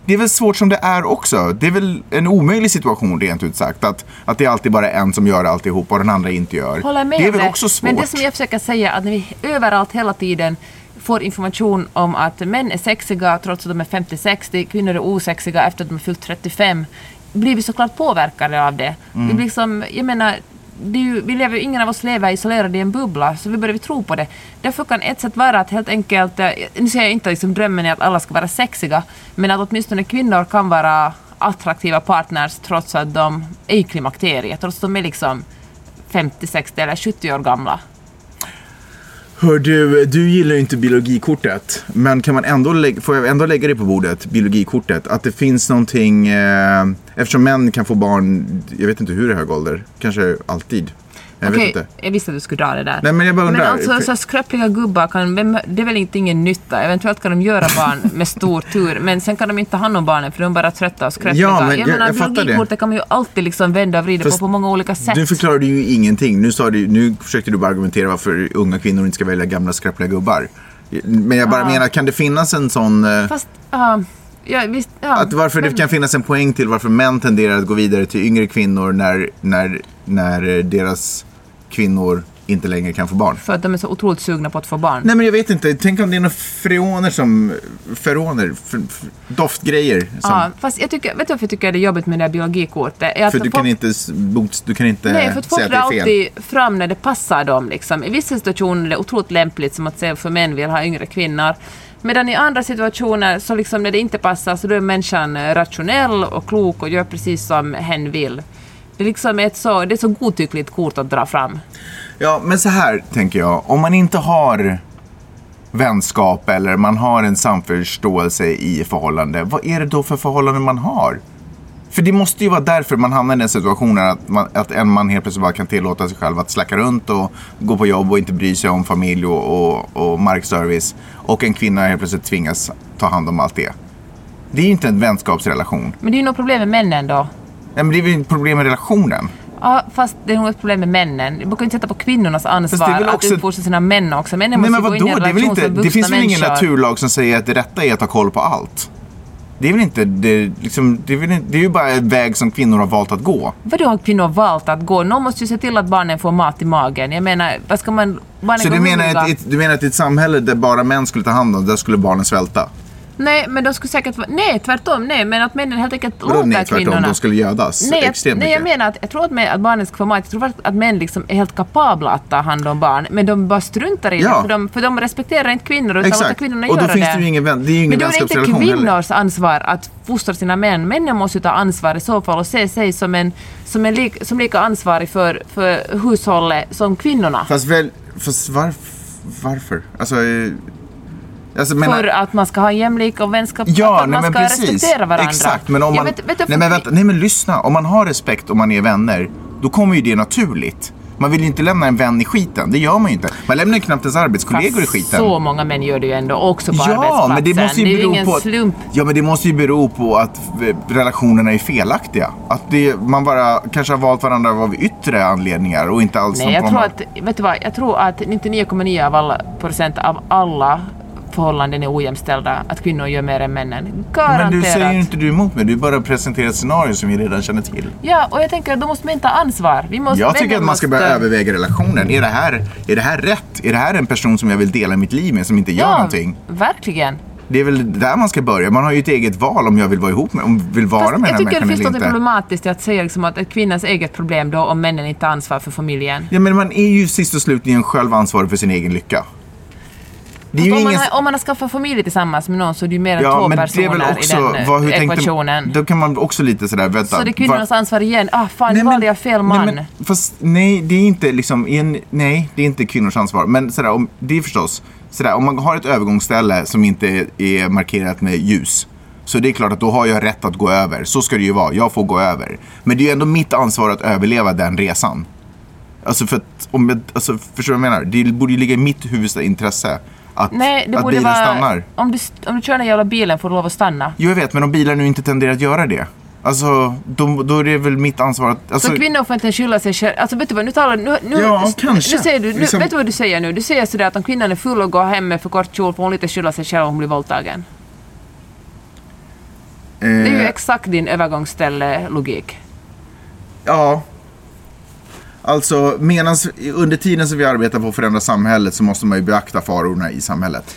Det är väl svårt som det är också. Det är väl en omöjlig situation rent ut sagt. Att, att det är alltid bara en som gör alltihop och den andra inte gör. Håller med det är väl det. också svårt. Men det som jag försöker säga är att när vi överallt hela tiden får information om att män är sexiga trots att de är 50-60, kvinnor är osexiga efter att de är fyllt 35, blir vi såklart påverkade av det. Mm. Vi blir liksom, jag menar, ju, vi lever, ingen av oss lever isolerade i en bubbla, så vi börjar vi tro på det. Därför kan ett sätt vara att helt enkelt, eh, nu säger jag inte liksom drömmen är att alla ska vara sexiga, men att åtminstone kvinnor kan vara attraktiva partners trots att de är i klimakteriet, trots att de är liksom 50, 60 eller 70 år gamla. Hör du, du gillar ju inte biologikortet. Men kan man ändå lägga, får jag ändå lägga det på bordet, biologikortet? Att det finns någonting, eh, eftersom män kan få barn, jag vet inte hur i hög ålder, kanske alltid. Jag Okej, vet inte. jag visste att du skulle dra det där. Nej, men jag bara undrar. Men alltså så skröpliga gubbar, kan, det är väl inte ingen nytta. Eventuellt kan de göra barn med stor tur, men sen kan de inte ta hand om barnen för de är bara trötta och skröpliga. Ja, men jag- menar, jag fattar det. kan man ju alltid liksom vända och vrida Fast på på många olika sätt. Du förklarade ju ingenting. Nu, sa du, nu försökte du bara argumentera varför unga kvinnor inte ska välja gamla skröpliga gubbar. Men jag bara Ja. menar, kan det finnas en sån... eh, Fast, ja, ja, visst, ja. Att varför det kan finnas en poäng till varför män tenderar att gå vidare till yngre kvinnor när, när, när eh, deras kvinnor inte längre kan få barn. För att de är så otroligt sugna på att få barn. Nej men jag vet inte, tänk om det är några freoner som, feroner, doftgrejer. Som, Ja, fast jag tycker, vet du varför jag tycker det är jobbigt med det här biologikortet? För du folk- kan inte, du kan inte Nej, för att folk drar alltid fram när det passar dem. Liksom. I vissa situationer är det otroligt lämpligt, som att säga för män vill ha yngre kvinnor. Medan i andra situationer, så liksom när det inte passar, så då är människan eh, rationell och klok och gör precis som hen vill. Det är liksom ett så, det är så godtyckligt kort att dra fram. Ja, men så här tänker jag. Om man inte har vänskap eller man har en samförståelse i förhållande, vad är det då för förhållande man har? För det måste ju vara därför man hamnar i den situationen att, man, att en man helt plötsligt bara kan tillåta sig själv att släcka runt och gå på jobb och inte bry sig om familj och, och, och markservice. Och en kvinna helt plötsligt tvingas ta hand om allt det. Det är ju inte en vänskapsrelation. Men det är ju något problem med männen då. Nej, men det är väl ett problem med relationen. Ja, fast det är nog ett problem med männen. Man kan inte sätta på kvinnornas ansvar väl att också- uppfostra sina män också. Männen Nej måste men gå in i vadå, en relation inte, det finns väl ingen naturlag som säger att det rätta är att ha koll på allt? Det är väl inte, det, liksom, det, är väl, det är ju bara en väg som kvinnor har valt att gå. Vadå har kvinnor valt att gå? Någon måste ju se till att barnen får mat i magen. Jag menar, vad ska man... Barnen Så du menar, att, ett, du menar att i ett samhälle där bara män skulle ta hand om, där skulle barnen svälta? Nej, men de skulle säkert vara... Nej, tvärtom. Nej, men att männen helt enkelt Vadå låter nej, tvärtom, kvinnorna... de skulle gödas Nej, jag, extremt nej, jag menar att jag tror att, män, att barnen ska få mat. Jag tror faktiskt att män liksom är helt kapabla att ta hand om barn. Men de bara struntar i Ja. det. För de, för de respekterar inte kvinnor utan låter Exakt, kvinnorna och då göra finns det. det ju ingen, vän, det är ju ingen Men då är det inte heller. kvinnors ansvar att fostra sina män. Männen måste ju ta ansvar i så fall och se sig som, en, som, en lik, som lika ansvarig för, för hushållet som kvinnorna. Fast väl, fast varf, varför? Alltså, eh, alltså menar, för att man ska ha jämlik och vänskap, Ja, att nej, man men ska precis. respektera varandra. Exakt, men om man... vet- vet du, nej, men vänta, nej, men lyssna. Om man har respekt och man är vänner, då kommer ju det naturligt. Man vill ju inte lämna en vän i skiten. Det gör man ju inte. Man lämnar ju knappt ens arbetskollegor i Fast skiten. så många män gör det ju ändå också på Ja, arbetsplatsen. men det måste ju det är ju bero ingen på... slump. Ja, men det måste ju bero på att eh, relationerna är felaktiga. Att det, man bara kanske har valt varandra av yttre anledningar och inte alls Nej, jag tror att, vet du vad, jag tror att 99,9 av alla procent av alla förhållanden är ojämställda, att kvinnor gör mer än männen. Men Garanterat. du säger ju inte du emot mig, du bara presenterar ett scenario som vi redan känner till. Ja, och jag tänker att då måste man ta ansvar. Vi måste, Jag tycker att man ska måste- börja överväga relationen. Är det, här, är det här rätt? Är det här en person som jag vill dela mitt liv med som inte gör Ja, någonting? verkligen. Det är väl där man ska börja. Man har ju ett eget val om jag vill vara ihop med, om vill vara Fast med den jag här tycker det människan finns eller något inte. problematiskt i att säga liksom att ett kvinnans eget problem då om männen inte tar ansvar för familjen. Ja, men man är ju sist och slutligen själv ansvarig för sin egen lycka. Det är ju om, man ingen... har, om man har skaffat familj tillsammans med någon så är det ju mer än Ja, två men det är personer väl också... i den vad, hur tänkte, ekvationen. då kan man också lite sådär, vänta. Så det är kvinnornas ansvar igen. Ah, fan, nu Nej, men- valde jag fel man. Nej, men, fast nej, det är inte liksom, en, nej, det är inte kvinnors ansvar. Men sådär, om, det är förstås, sådär, om man har ett övergångsställe som inte är, är markerat med ljus. Så det är klart att då har jag rätt att gå över. Så ska det ju vara, jag får gå över. Men det är ju ändå mitt ansvar att överleva den resan. Alltså för att, om jag, alltså, förstår du vad jag menar? Det borde ju ligga i mitt huvudsta intresse att, Nej, det att borde bilen vara... stannar. Om du, om du kör den jävla bilen får du lov att stanna. Jo, jag vet, men om bilar nu inte tenderar att göra det. Alltså, då, då är det väl mitt ansvar att... Alltså, Så kvinnor får inte skylla sig själva. Alltså vet du vad, nu talar nu, nu, Ja, kanske. Nu säger du, nu, Liksom- vet du vad du säger nu? Du säger sådär att om kvinnan är full och går hem med för kort kjol får hon lite skylla sig själv om hon blir våldtagen. Det är ju eh, exakt din övergångsställe-logik. Ja. Alltså, medans, under tiden som vi arbetar på att förändra samhället så måste man ju beakta farorna i samhället.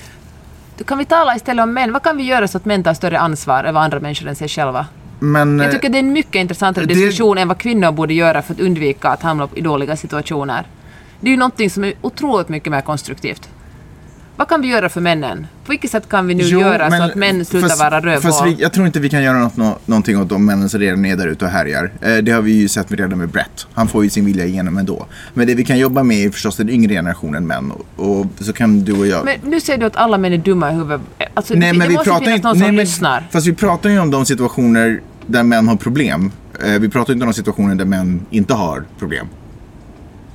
Kan vi tala istället om män? Vad kan vi göra så att män tar större ansvar över andra människor än sig själva? Men... Jag eh, tycker det är en mycket intressantare det- diskussion än vad kvinnor borde göra för att undvika att hamna i dåliga situationer. Det är ju någonting som är otroligt mycket mer konstruktivt. Vad kan vi göra för männen? På vilket sätt kan vi nu jo, göra så att män slutar fast- vara rövhål? Jag tror inte vi kan göra något, nå, någonting åt de männen som redan är där ute och härjar. Eh, det har vi ju sett redan med Brett. Han får ju sin vilja igenom ändå. Men det vi kan jobba med är förstås den yngre generationen män. Och, och så kan du och jag... Men nu säger du att alla män är dumma i huvudet. Alltså, Nej, det, men det vi måste pratar finnas inte, någon nej, som men, lyssnar. Fast vi pratar ju om de situationer där män har problem. Eh, vi pratar inte om de situationer där män inte har problem.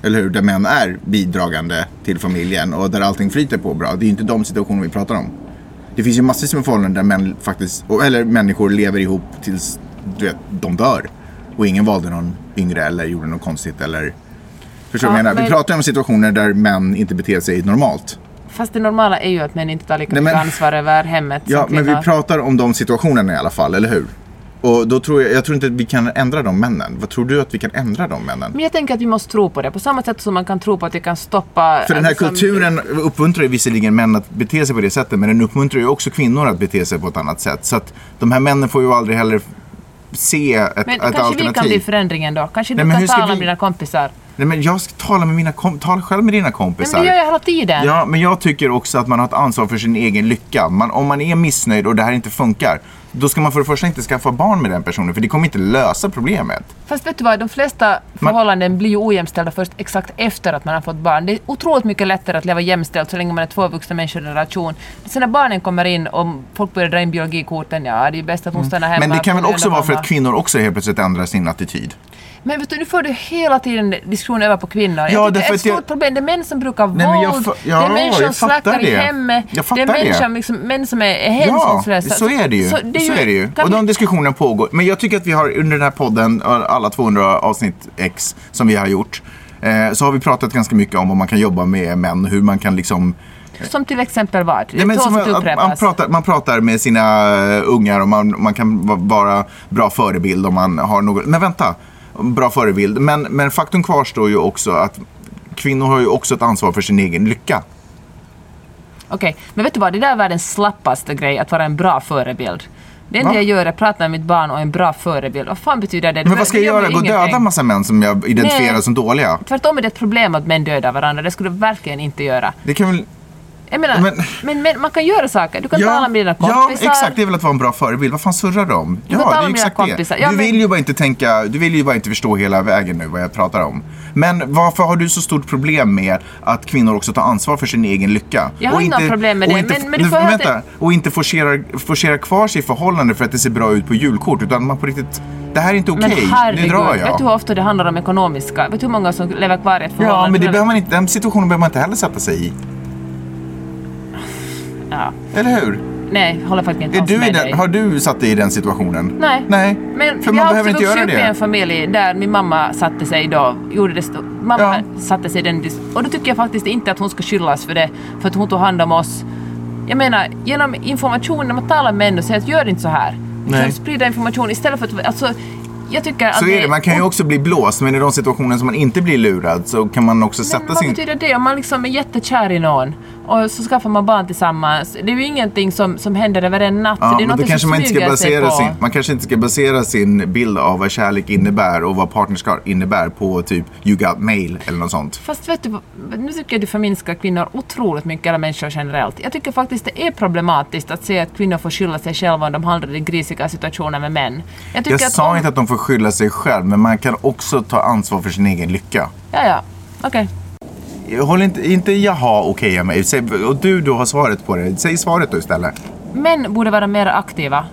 Eller hur? Där män är bidragande till familjen och där allting flyter på bra. Det är ju inte de situationer vi pratar om. Det finns ju massvis med förhållanden där män faktiskt, eller människor lever ihop tills du vet, de dör. Och ingen valde någon yngre eller gjorde något konstigt eller... Förstår du vad Ja, jag menar? Vi men- pratar ju om situationer där män inte beter sig normalt. Fast det normala är ju att män inte tar lika mycket men- ansvar över hemmet Ja, men vi pratar om de situationerna i alla fall, eller hur? Och då tror jag, jag tror inte att vi kan ändra de männen. Vad tror du att vi kan ändra de männen? Men jag tänker att vi måste tro på det. På samma sätt som man kan tro på att vi kan stoppa... För den här liksom- kulturen uppmuntrar ju visserligen män att bete sig på det sättet, men den uppmuntrar ju också kvinnor att bete sig på ett annat sätt. Så att de här männen får ju aldrig heller se ett, Men ett kanske alternativ. vi kan bli förändringen då? Kanske du Nej, men hur kan tala vi- med dina kompisar? Nej, men jag ska tala med mina kom- tala själv med dina Nej, kompisar. men det gör jag hela tiden. Ja, men jag tycker också att man har ett ansvar för sin egen lycka. Man, om man är missnöjd och det här inte funkar, då ska man för det första inte skaffa barn med den personen, för det kommer inte lösa problemet. Fast vet du vad, de flesta förhållanden blir ju ojämställda först exakt efter att man har fått barn. Det är otroligt mycket lättare att leva jämställt så länge man är två vuxna människor i en relation. Sen när barnen kommer in och folk börjar dra in biologikorten, ja det är bäst att hon stannar hemma. Mm. Men det kan väl också vara för att kvinnor också helt plötsligt ändrar sin attityd. Men vet du, nu får du hela tiden diskussionen över på kvinnor. Ja, jag tycker därför ett att jag- stort problem, det är män som brukar Nej, men jag våld, fa- det ja, är män som slackar i det. hemmet, Jag det är män det. som, liksom, män som är Ja, hänsynslösa. så är det ju. Så, Så är det ju. Och de diskussionerna pågår. Men jag tycker att vi har under den här podden, alla 200 avsnitt X som vi har gjort, eh, så har vi pratat ganska mycket om vad man kan jobba med män, hur man kan liksom Som till exempel vad? Det Nej, men som att man, pratar, man pratar med sina eh, ungar och man, man kan va- vara bra förebild om man har något. Men vänta, bra förebild. Men, men faktum kvarstår ju också att kvinnor har ju också ett ansvar för sin egen lycka. Okej, men vet du vad? Det där är världens slappaste grej, att vara en bra förebild. Det enda jag gör är att prata med mitt barn och en bra förebild. Vad fan betyder det? Men vad ska jag gör göra? Gå och döda en massa män som jag identifierar Nej. som dåliga? Tvärtom är det ett problem att män dödar varandra. Det skulle du verkligen inte göra. Det kan väl... Jag menar, Men- men, men, man kan göra saker. Du kan tala med dina kompisar. ja, exakt. Det är väl att vara en bra förebild. Vad fan surrar de om? kan Ja, tala det är med dina kompisar. Ja, du men- vill ju bara inte tänka, du vill ju bara inte förstå hela vägen nu vad jag pratar om. Men varför har du så stort problem med att kvinnor också tar ansvar för sin egen lycka? Jag har inga problem med det, Inte, men- men du nu, får hela vänta, och inte forcerar, forcerar kvar sig i förhållande för att det ser bra ut på julkort. Utan man på riktigt, det här är inte okej. Men nu drar vet jag. du hur ofta det handlar om ekonomiska? Vet du hur många som lever kvar i ett förhållande? Ja, men det behöver man inte, den situationen behöver man inte heller sätta sig i. Ja. Eller hur? Nej, jag håller faktiskt inte Är du i med den, dig. har du satt dig i den situationen? Nej. Nej. Men för jag man har behöver också inte göra upp i en det. familj där min mamma satte sig då, gjorde det mamma Ja. satte sig i den och då tycker jag faktiskt inte att hon ska skyllas för det, för att hon tog hand om oss Jag menar, genom information, när man talar med män och säger att gör inte så här. Nej. Sprida information istället för att... Alltså, jag tycker att Så är det, man kan ju också bli blåst, men i de situationer som man inte blir lurad så kan man också Men sätta vad sin... betyder det? Om man liksom är jättekär i någon och så skaffar man barn tillsammans. Det är ju ingenting som, som händer över en natt. Ja, det är något kanske som man inte ska basera sin, man kanske inte ska basera sin bild av vad kärlek innebär och vad partnerskap innebär på typ you got mail eller något sånt. Fast vet du, nu tycker jag du förminskar kvinnor otroligt mycket, eller människor generellt. Jag tycker faktiskt det är problematiskt att se att kvinnor får skylla sig själva om de hamnar i grisiga situationer med män. Jag, Jag att sa om- inte att de får skylla sig själv, men man kan också ta ansvar för sin egen lycka. Ja, ja. Okej. Håll inte, inte jaha okej okay, mig. Säg, och du, du har svaret på det. Säg svaret då istället. Män borde vara mer aktiva.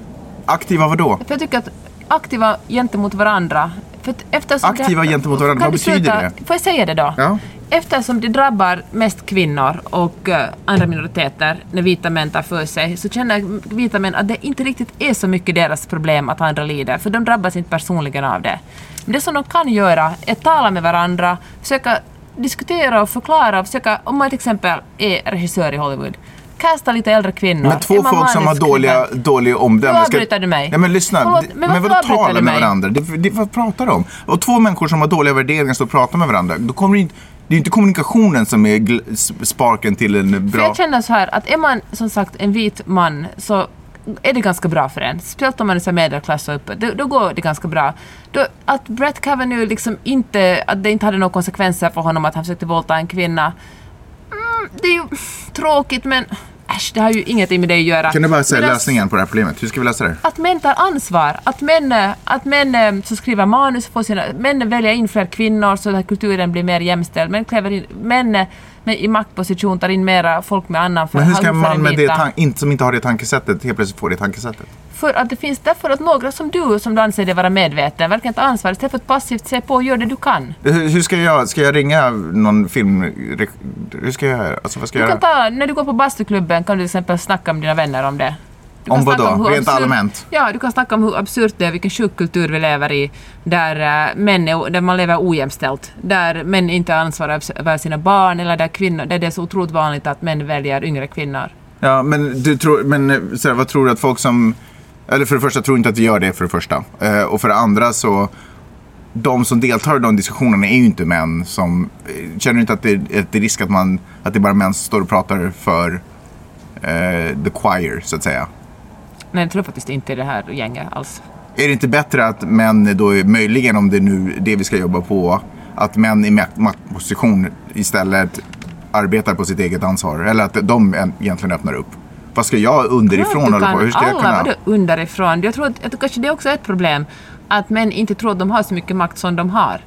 Aktiva vadå? För jag tycker att aktiva gentemot varandra. För eftersom Aktiva gentemot varandra, vad betyder sluta- det? Får jag säga det då? Ja. Eftersom det drabbar mest kvinnor och eh, andra minoriteter när vita män tar för sig så känner vita män att det inte riktigt är så mycket deras problem att andra lider för de drabbas inte personligen av det. Men det som de kan göra är att tala med varandra, försöka diskutera och förklara och försöka, om man till exempel är regissör i Hollywood, casta lite äldre kvinnor. Men två folk som har dåliga, dåliga omdömen. Nu avbryter du mig. Nej men lyssna. Förlåt, men varför vadå tala du med mig? varandra? Det, det, vad pratar de om? Och två människor som har dåliga värderingar står och pratar med varandra. Då kommer det inte... Det är inte kommunikationen som är sparken till en För bra... jag känner så här att är man som sagt en vit man så är det ganska bra för en. Speciellt om man är så medelklass och uppe. Då, då går det ganska bra. Då, att Brett Kavanaugh liksom inte, att det inte hade några konsekvenser för honom att han försökte våldta en kvinna. Mm, det är ju tråkigt men äsch, det har ju ingenting med det att göra. Kan du bara säga Men att- lösningen på det här problemet? Hur ska vi lösa det? att män tar ansvar. Att män, eh, att män eh, som skriver manus får sina... Män väljer in fler kvinnor så att kulturen blir mer jämställd. Män, kräver in, män eh, med, i maktposition tar in mera folk med annan för Men hur ska en man med det inte, som inte har det tankesättet helt plötsligt få det tankesättet? För att det finns därför att några som du, som du anser dig vara medveten, verkligen ta ansvar istället för att passivt se på och göra det du kan. Hur, hur ska jag Ska jag ringa någon film... Hur ska jag göra? Alltså vad ska Du jag kan göra? ta, när du går på bastuklubben kan du till exempel snacka med dina vänner om det. Om vad snacka då? hur Rent absurd- allmänt? Ja, du kan snacka om hur absurt det är, vilken sjuk kultur vi lever i, där, äh, män är, där man lever ojämställt. Där män inte ansvarar över sina barn, eller där, kvinnor, där det är så otroligt vanligt att män väljer yngre kvinnor. Ja, men, du tror, men eh, så här, vad tror du att folk som... Eller för det första, tror inte att vi gör det för det första. Eh, och för det andra så... De som deltar i de diskussionerna är ju inte män som... eh, Känner inte att det är ett risk att, man, att det är bara män som står och pratar för eh, the choir, så att säga? Men jag tror faktiskt inte det här gänget alls. Är det inte bättre att män då, är, möjligen om det är nu det vi ska jobba på, att män i makt- maktposition istället arbetar på sitt eget ansvar? Eller att de egentligen öppnar upp? Vad ska jag underifrån hålla på? Hur ska jag alla, kunna... vadå underifrån? Jag tror att, jag tror kanske det är också ett problem att män inte tror att de har så mycket makt som de har.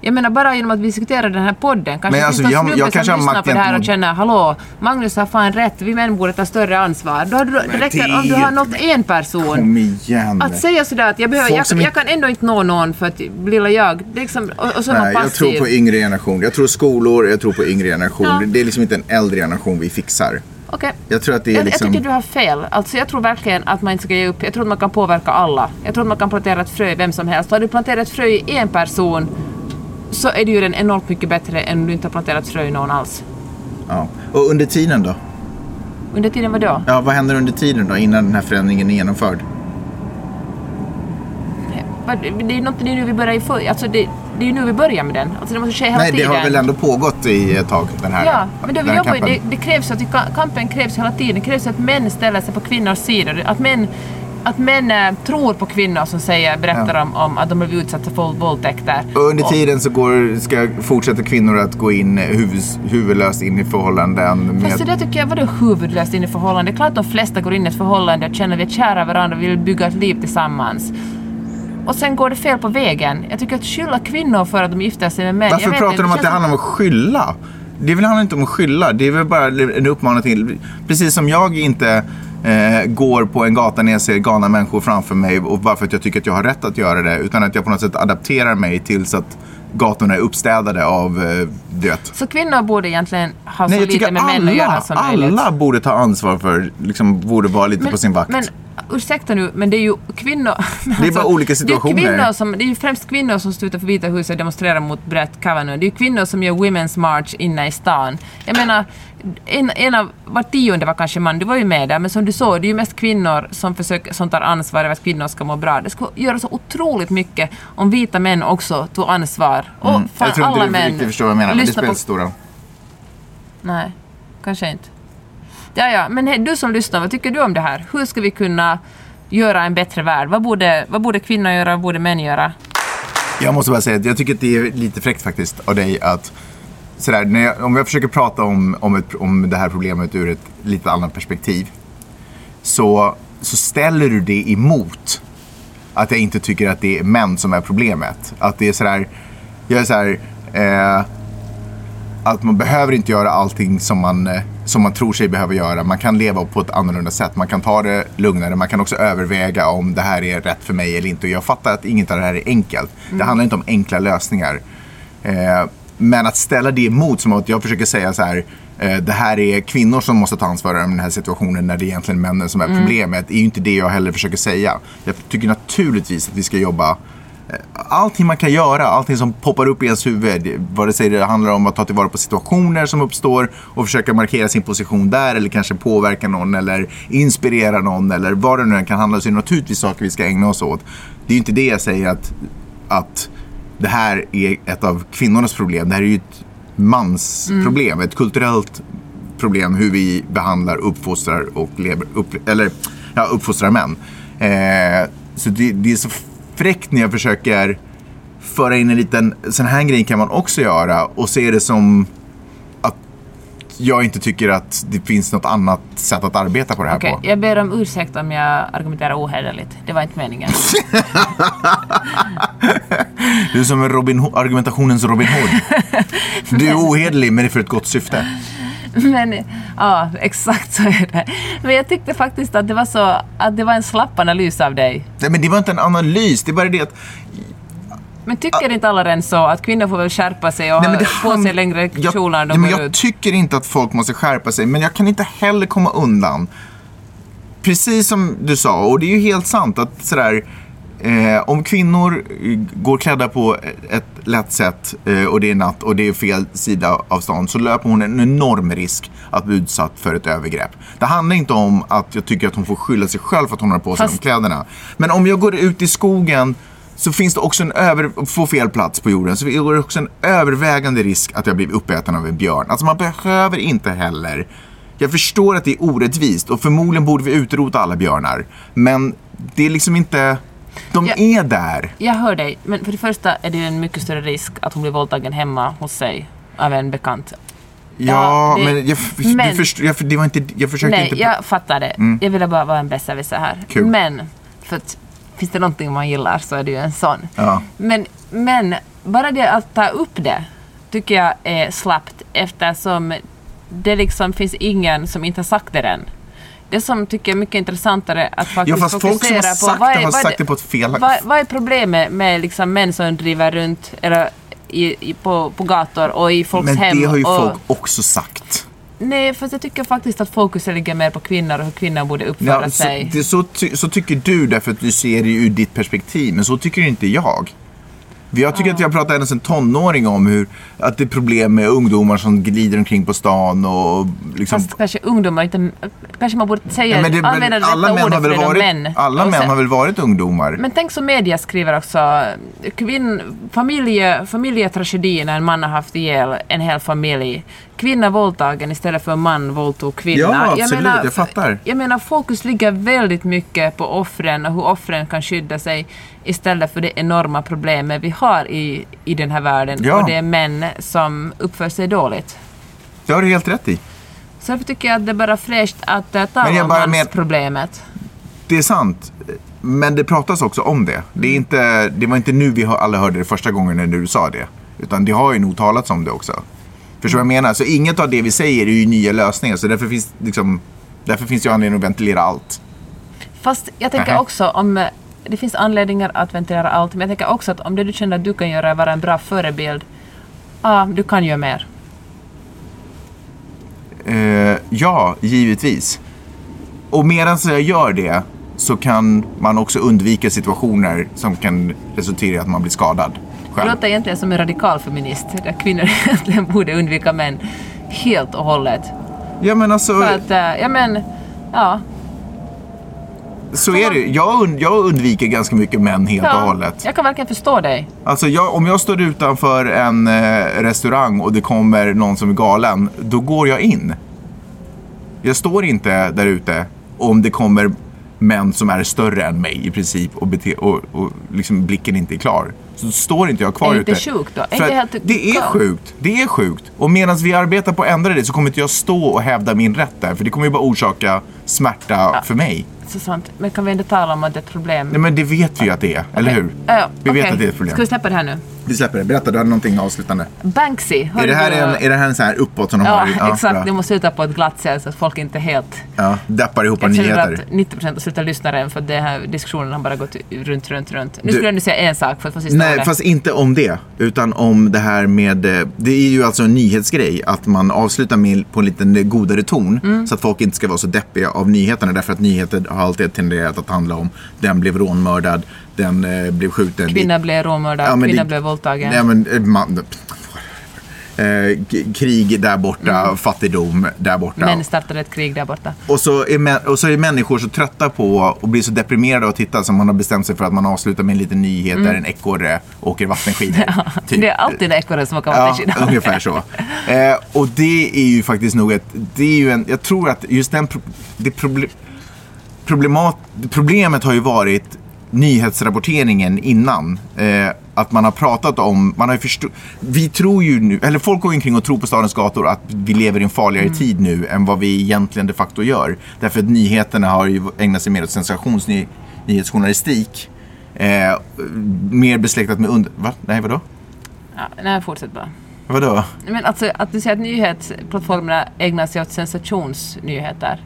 Jag menar bara genom att vi diskuterar den här podden kanske Men det alltså, finns någon jag- jag kanske som lyssnar på det här och känner hallå, Magnus har fan rätt, vi män borde ta större ansvar. Då, du- det räcker det- om du har nått en person. Kom igen. Att säga sådär att jag, behöver, jag, jag inte- kan ändå inte nå någon för att lilla jag, det är liksom, och, och så Nej, jag tror på yngre generation. Jag tror skolor, jag tror på yngre generation. Ja. Det är liksom inte en äldre generation vi fixar. Okej. Jag tror att det är jag, liksom... jag tycker du har fel. Alltså jag tror verkligen att man inte ska ge upp. Jag tror att man kan påverka alla. Jag tror att man kan plantera ett frö i vem som helst. Har du planterat frö i en person så är det ju den enormt mycket bättre än om du inte har planterat frö i någon alls. Ja. Och under tiden då? Under tiden vadå? Ja, vad händer under tiden då innan den här förändringen är genomförd? Det är det är nu vi börjar i för, alltså det, det är ju nu vi börjar med den. Alltså det måste ske hela Nej, det tiden. har väl ändå pågått i ett tag, den här, Ja, men det, vi jobbar, det, det krävs att vi, ka- kampen krävs hela tiden. Det krävs att män ställer sig på kvinnors sida. Att män, att män eh, tror på kvinnor som säger, berättar Ja. om, om att de blivit utsatta för våldtäkter. Och under tiden så går, ska, fortsätter kvinnor att gå in huvud, huvudlöst in i förhållanden med... Fast det där tycker jag var det huvudlöst in i förhållande. Det är klart att de flesta går in i ett förhållande och känner att vi är kära varandra och vill bygga ett liv tillsammans. Och sen går det fel på vägen. Jag tycker att skylla kvinnor för att de gifter sig med män. Varför pratar inte, de om att det handlar om att skylla? Det vill handla inte om att skylla. Det är väl bara en uppmaning till... Precis som jag inte eh, går på en gata när jag ser galna människor framför mig och bara för att jag tycker att jag har rätt att göra det. Utan att jag på något sätt adapterar mig tills att gatorna är uppstädade av eh, det. Så kvinnor borde egentligen ha Nej, så lite med män att göra alla, som möjligt. alla borde ta ansvar för, liksom, borde vara lite på sin vakt. Men ursäkta nu, men det är ju kvinnor... [LAUGHS] Det är bara olika situationer. Det är, kvinnor som, det är ju främst kvinnor som står utanför Vita huset och demonstrerar mot Brett Kavanaugh. Det är ju kvinnor som gör Women's March inne i stan. Jag menar, en, en av, var tionde var kanske man, du var ju med där, men som du såg, det är ju mest kvinnor som, försöker, som tar ansvar över att kvinnor ska må bra. Det skulle göra så otroligt mycket om vita män också tog ansvar. Och fan, Mm. Jag tror alla inte du män riktigt förstår vad jag menar, men det spelar på- inte stor roll. Nej, kanske inte. Ja, ja, men hej, du som lyssnar, vad tycker du om det här? Hur ska vi kunna göra en bättre värld? Vad borde, vad borde kvinnor göra? Vad borde män göra? Jag måste bara säga att jag tycker att det är lite fräckt faktiskt av dig att sådär, när jag, om jag försöker prata om, om, ett, om det här problemet ur ett lite annat perspektiv så, så ställer du det emot att jag inte tycker att det är män som är problemet. Att det är sådär, jag är såhär, eh, att man behöver inte göra allting som man, eh, som man tror sig behöva göra. Man kan leva på ett annorlunda sätt. Man kan ta det lugnare. Man kan också överväga om det här är rätt för mig eller inte. Och jag fattar att inget av det här är enkelt. Det handlar inte om enkla lösningar. Eh, men att ställa det emot som att jag försöker säga så här. Eh, det här är kvinnor som måste ta ansvar över den här situationen när det är egentligen männen som är problemet. Det är ju inte det jag heller försöker säga. Jag tycker naturligtvis att vi ska jobba allting man kan göra, allting som poppar upp i ens huvud. Vare sig det handlar om att ta tillvara på situationer som uppstår och försöka markera sin position där eller kanske påverka någon eller inspirera någon eller vad det nu än kan handla om. Så är det naturligtvis saker vi ska ägna oss åt. Det är ju inte det jag säger att, att det här är ett av kvinnornas problem. Det här är ju ett mansproblem, ett kulturellt problem hur vi behandlar, uppfostrar och lever, upp, eller, ja, uppfostrar män. Eh, så det, det är så fräckt när jag försöker föra in en liten sån här grej kan man också göra och se det som jag inte tycker att det finns något annat sätt att arbeta på det här Okej, på. jag ber om ursäkt om jag argumenterar ohederligt. Det var inte meningen. [LAUGHS] Du är som Robin Ho- argumentationens Robin Hood. [LAUGHS] Du är ohederlig men det är för ett gott syfte. Men ja, exakt så är det. Men jag tyckte faktiskt att det var så att det var en slapp analys av dig. Nej, men det var inte en analys, det är bara det att Men tycker inte alla redan så att kvinnor får väl skärpa sig och Nej, ha på sig längre jag, kjolar när nej, de men går Jag ut? tycker inte att folk måste skärpa sig, men jag kan inte heller komma undan. Precis som du sa, och det är ju helt sant att sådär, eh, om kvinnor eh, går klädda på ett lätt sätt eh, och det är natt och det är fel sida av stan så löper hon en enorm risk att bli utsatt för ett övergrepp. Det handlar inte om att jag tycker att hon får skylla sig själv för att hon har på sig Fast- de kläderna. Men om jag går ut i skogen så finns det också en över... Får fel plats på jorden så är det också en övervägande risk att jag blir uppäten av en björn. Alltså man behöver inte heller... Jag förstår att det är orättvist och förmodligen borde vi utrota alla björnar. Men det är liksom inte... De Ja. är där. Jag hör dig, men för det första är det ju en mycket större risk att hon blir våldtagen hemma hos sig av en bekant. Ja, Ja, det- men, jag, men- Du förstår, jag, det var inte, jag försökte Nej, inte... jag fattar det. Jag ville bara vara en besserwisser här. Kul. Men, för att finns det någonting man gillar så är det ju en sån. Ja. Men, men bara det att ta upp det tycker jag är slappt eftersom det liksom finns ingen som inte har sagt det än. Det som tycker jag är mycket intressantare att faktiskt Ja, fast folk som har fokusera sagt vad det är- har vad är sagt det på ett fel- Vad, vad är problemet med liksom män som driver runt eller i, i, på, på gator och i folks Men hem? det har ju och, folk också sagt. Nej, fast jag tycker faktiskt att fokus ligger mer på kvinnor och hur kvinnor borde uppföra Ja, så, sig. det, så, ty, så tycker du därför att du ser det ur ditt perspektiv, men så tycker inte jag. Jag tycker att jag pratar ända sedan tonåring om hur, att det är problem med ungdomar som glider omkring på stan och liksom... Fast kanske ungdomar inte... Kanske man borde säga... Ja, men det, använda det alla män har för väl varit, män. alla män sen- har väl varit ungdomar? Men tänk så media skriver också, kvinn, familje, familjetragedi när en man har haft ihjäl en hel familj. Kvinna våldtagen istället för man våldtog kvinna. Ja, absolut, jag fattar. Jag menar, fokus ligger väldigt mycket på offren och hur offren kan skydda sig istället för det enorma problemet vi har i, i den här världen. Ja. Och det är män som uppför sig dåligt. Det har du helt rätt i. Så därför tycker jag att det är bara fräscht att uh, tala jag om bara hans men- problemet. Det är sant. Men det pratas också om det. Det, är inte, det var inte nu vi alla hörde det första gången när du sa det. Utan det har ju nog talats om det också. Förstår du vad jag menar? Så inget av det vi säger är ju nya lösningar. Så därför finns, liksom, därför finns det ju anledning att ventilera allt. Fast jag tänker Nähä. också om eh, det finns anledningar att ventilera allt, men jag tänker också att om det du känner att du kan göra är vara en bra förebild, ja, du kan göra mer. Eh, ja, givetvis. Och medan jag gör det så kan man också undvika situationer som kan resultera i att man blir skadad Själv. låter egentligen som en radikal feminist, där kvinnor [LAUGHS] egentligen borde undvika män helt och hållet. Ja men alltså, För att, eh, ja men, ja. så är det ju. jag, und- jag undviker ganska mycket män helt och ja hållet. jag kan verkligen förstå dig. Alltså jag, om jag står utanför en eh, restaurang och det kommer någon som är galen, då går jag in. Jag står inte där ute om det kommer män som är större än mig i princip och, och, och liksom blicken inte är klar. Så står inte jag kvar Är det ute. inte sjukt då? Är inte helt det är sjukt. Det är sjukt. Och medan vi arbetar på att ändra det så kommer inte jag stå och hävda min rätt där. För det kommer ju bara orsaka smärta för mig. Så sant. Men kan vi inte tala om att det är ett problem? Nej men det vet vi ju att det är, eller hur? Ja, vi vet okej. att det är ett problem. Ska vi släppa det här nu? Vi släpper det. Berätta, du hade någonting avslutande. Banksy. Är det, här du- en, är det här en sån här uppåt som de Ja, har? exakt. bra. Det måste sluta på ett glatt sätt så att folk inte helt... Ja, deppar ihop av Jag känner nyheter. att 90% har slutat lyssna redan för den här diskussionen har bara gått runt, runt, runt. Nu Du- skulle jag nu säga en sak för att få sista Nej, ordet. fast inte om det. Utan om det här med... eh, Det är ju alltså en nyhetsgrej att man avslutar med på en lite godare ton. Mm. Så att folk inte ska vara så deppiga av nyheterna. Därför att nyheter har alltid tenderat att handla om den blev rånmördad, den eh, blev skjuten. Kvinna blev rånmördad, Ja, kvinna det- blev våldtagen. Nej, men, eh, man, eh, krig där borta, fattigdom där borta. Mm. Män startade ett krig där borta. Och så, är och så är människor så trötta på och blir så deprimerade av att titta som man har bestämt sig för att man avslutar med en liten nyhet där en ekorre åker vattenskidor. [LAUGHS] typ. Mm. Det är alltid en ekorre som åker Ja, vattenskidor. ungefär så. Eh, och det är ju faktiskt nog ett, det är ju en, jag tror att just den, det proble, problemat, problemet har ju varit nyhetsrapporteringen innan. Eh, att man har pratat om, man har förstå, vi tror ju nu, eller folk går omkring och tror på stadens gator att vi lever i en farligare Mm. tid nu än vad vi egentligen de facto gör. Därför att nyheterna har ju ägnat sig mer åt sensationsnyhetsjournalistik. Eh, mer besläktat med under... Va? Nej, vadå? Ja, nej, fortsätt bara. Vadå? Men alltså att du säger att nyhetsplattformarna ägnar sig åt sensationsnyheter.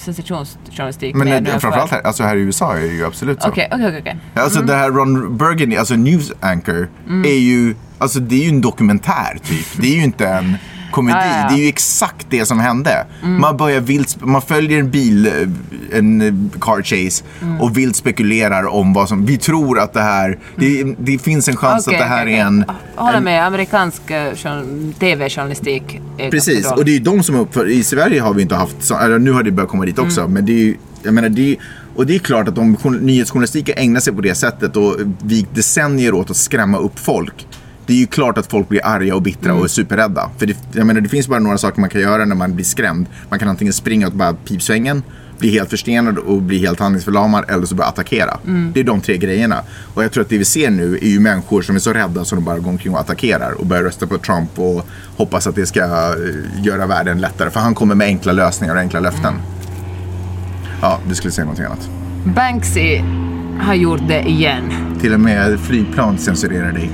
Sensationsjournalistik. Men nu än framförallt här, alltså här i USA är det ju absolut så. Okej, okej, okej, okej. Alltså det här Ron Burgundy, alltså News Anchor, Mm. är ju, alltså det är ju en dokumentär typ. Det är ju inte en komedi. Ja, ja, ja. Det är ju exakt det som hände. Man börjar vilt, man följer en bil, eh, en eh, car chase Mm. och vilt spekulerar om vad som, vi tror att det här, det, det finns en chans Okej, att det här okej, är en Jag håller en- med, amerikansk eh, journ- tv-journalistik Precis, och det är ju de som uppför. I Sverige har vi inte haft, så, eller nu har det börjat komma dit också. Mm. Men det är ju, jag menar det är, och det är klart att om jour- nyhetsjournalistiken ägnar sig på det sättet och vi decennier åt att skrämma upp folk. Det är ju klart att folk blir arga och bittra Mm. och superrädda. För det, jag menar, det finns bara några saker man kan göra när man blir skrämd. Man kan antingen springa åt bara pipsvängen, bli helt förstenad och bli helt handlingsförlamad eller så börja attackera. Mm. Det är de tre grejerna. Och jag tror att det vi ser nu är ju människor som är så rädda så de bara går omkring och attackerar och börjar rösta på Trump och hoppas att det ska eh, göra världen lättare. För han kommer med enkla lösningar och enkla löften. Ja, du skulle säga någonting annat. Banksy har gjort det igen. Till och med flygplan censurerar dig.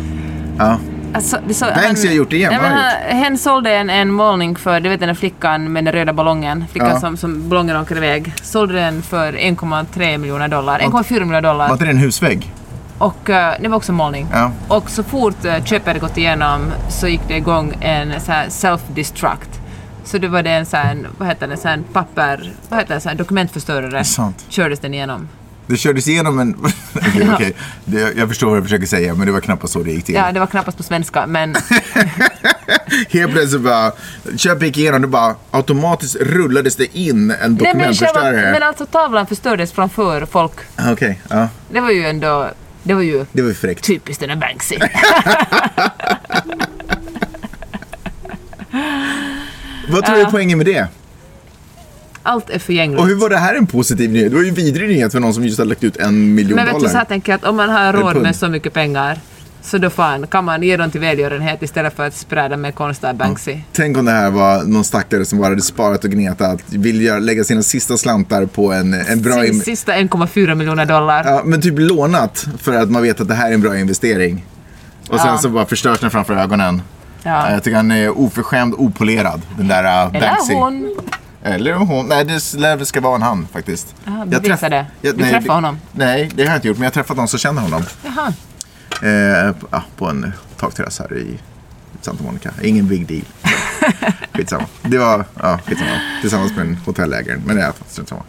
Ja, Alltså, det så, Banksy har gjort det igen, Nej, men han, hen sålde en, en målning för, du vet den där flickan med den röda ballongen, flickan Ja. som, som ballongen åker iväg. Sålde den för 1,3 miljoner dollar, 1,4 miljoner dollar. var inte det en husvägg? Och eh, det var också en målning. Ja. Och så fort uh, köpet gått igenom så gick det igång en self-destruct. Så det var det en sån vad heter det, så här papper, vad heter det, så här dokumentförstörare. sant. Kördes den igenom. Det kördes igenom en... [LAUGHS] Okej, okej. Det- Jag förstår vad du försöker säga, men det var knappast så det gick till. Ja, det var knappast på svenska, men [LAUGHS] Helt plötsligt bara, köpet gick igenom, det bara automatiskt rullades det in en Nej, men, dokumentförstörare. men alltså tavlan förstördes framför folk. Okej, ja. Det var ju ändå, det var ju Det var ju fräckt. typiskt den där Banksy. [LAUGHS] Vad tror du är poängen med det? Allt är förgängligt. Och hur var det här en positiv nyhet? Det var ju en vidrig nyhet för någon som just har lagt ut en miljon Men vet du, dollar. så här tänker jag att om man har Eller råd med så mycket pengar så då fan kan man ge dem till välgörenhet istället för att sprida med konstiga Banksy. Tänk om det här var någon stackare som bara hade sparat och gnetat, vill göra, lägga sina sista slantar på en, en bra... Sin in- sista 1,4 miljoner dollar. Ja, men typ lånat för att man vet att det här är en bra investering. Och sen Ja. så bara förstörs den framför ögonen. Ja. Ja, Jag tycker han är oförskämd, opolerad. Den där Eller Banksy. hon. Eller hon. Nej, det lär ska vara en han faktiskt. Jaha, Jag bevisa träff- det. Jag- Du nej, träffade honom? Nej, det har jag inte gjort. Men jag har träffat någon som känner honom. Jaha. Eh, på en takterrass här i Santa Monica. Ingen big deal. [LAUGHS] Skitsamma. Det var, ja, skitsamma. Tillsammans med en hotellägare. Men det är strunt samma.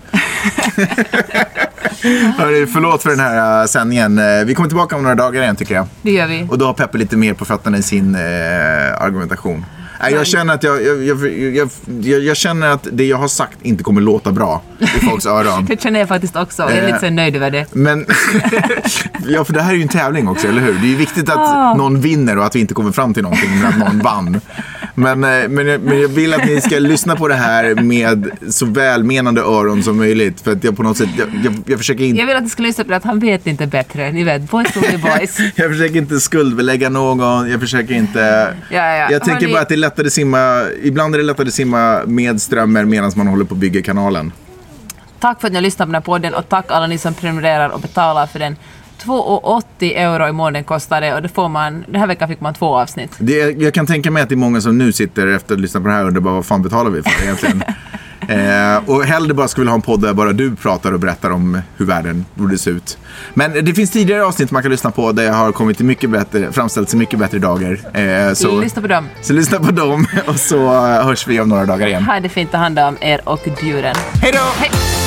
Hörni, förlåt för den här uh, sändningen. Eh, vi kommer tillbaka om några dagar igen tycker jag. Det gör vi. Och då har Peppe lite mer på fötterna i sin eh, argumentation. Nej, jag känner att jag, jag, jag, jag, jag, känner att det jag har sagt inte kommer låta bra i folks [LAUGHS] öron. Det känner jag faktiskt också. Jag är lite så nöjd över det. Men, [LAUGHS] ja för det här är ju en tävling också, eller hur? Det är ju viktigt att någon vinner och att vi inte kommer fram till någonting, men att någon vann. Men, eh, men, jag- men jag vill att ni ska lyssna på det här med så välmenande öron som möjligt. För att jag på något sätt, jag, jag, jag försöker inte Jag vill att du ska lyssna på det att han vet inte bättre. Ni vet, boys will be boys. Jag försöker inte skuldbelägga någon, jag försöker inte... Ja, ja. Jag tänker Hörni- bara att det är lättare att simma, ibland är det lättare att simma med strömmar medan man håller på att bygga kanalen. Tack för att ni har lyssnat på den här podden och tack alla ni som prenumererar och betalar för den. 2,80 euro i månaden kostar det och det får man, den här veckan fick man två avsnitt. Det, jag kan tänka mig att det är många som nu sitter efter att lyssna på det här och undrar bara vad fan betalar vi för egentligen? [LAUGHS] eh, och hellre bara skulle vilja ha en podd där bara du pratar och berättar om hur världen borde se ut. Men det finns tidigare avsnitt man kan lyssna på där jag har kommit till mycket bättre, framställts i mycket bättre dagar. Eh, så, Lyssna på dem. så lyssna på dem [LAUGHS] och så hörs vi om några dagar igen. Ha det fint, ta hand om er och djuren. Hej då! Hej!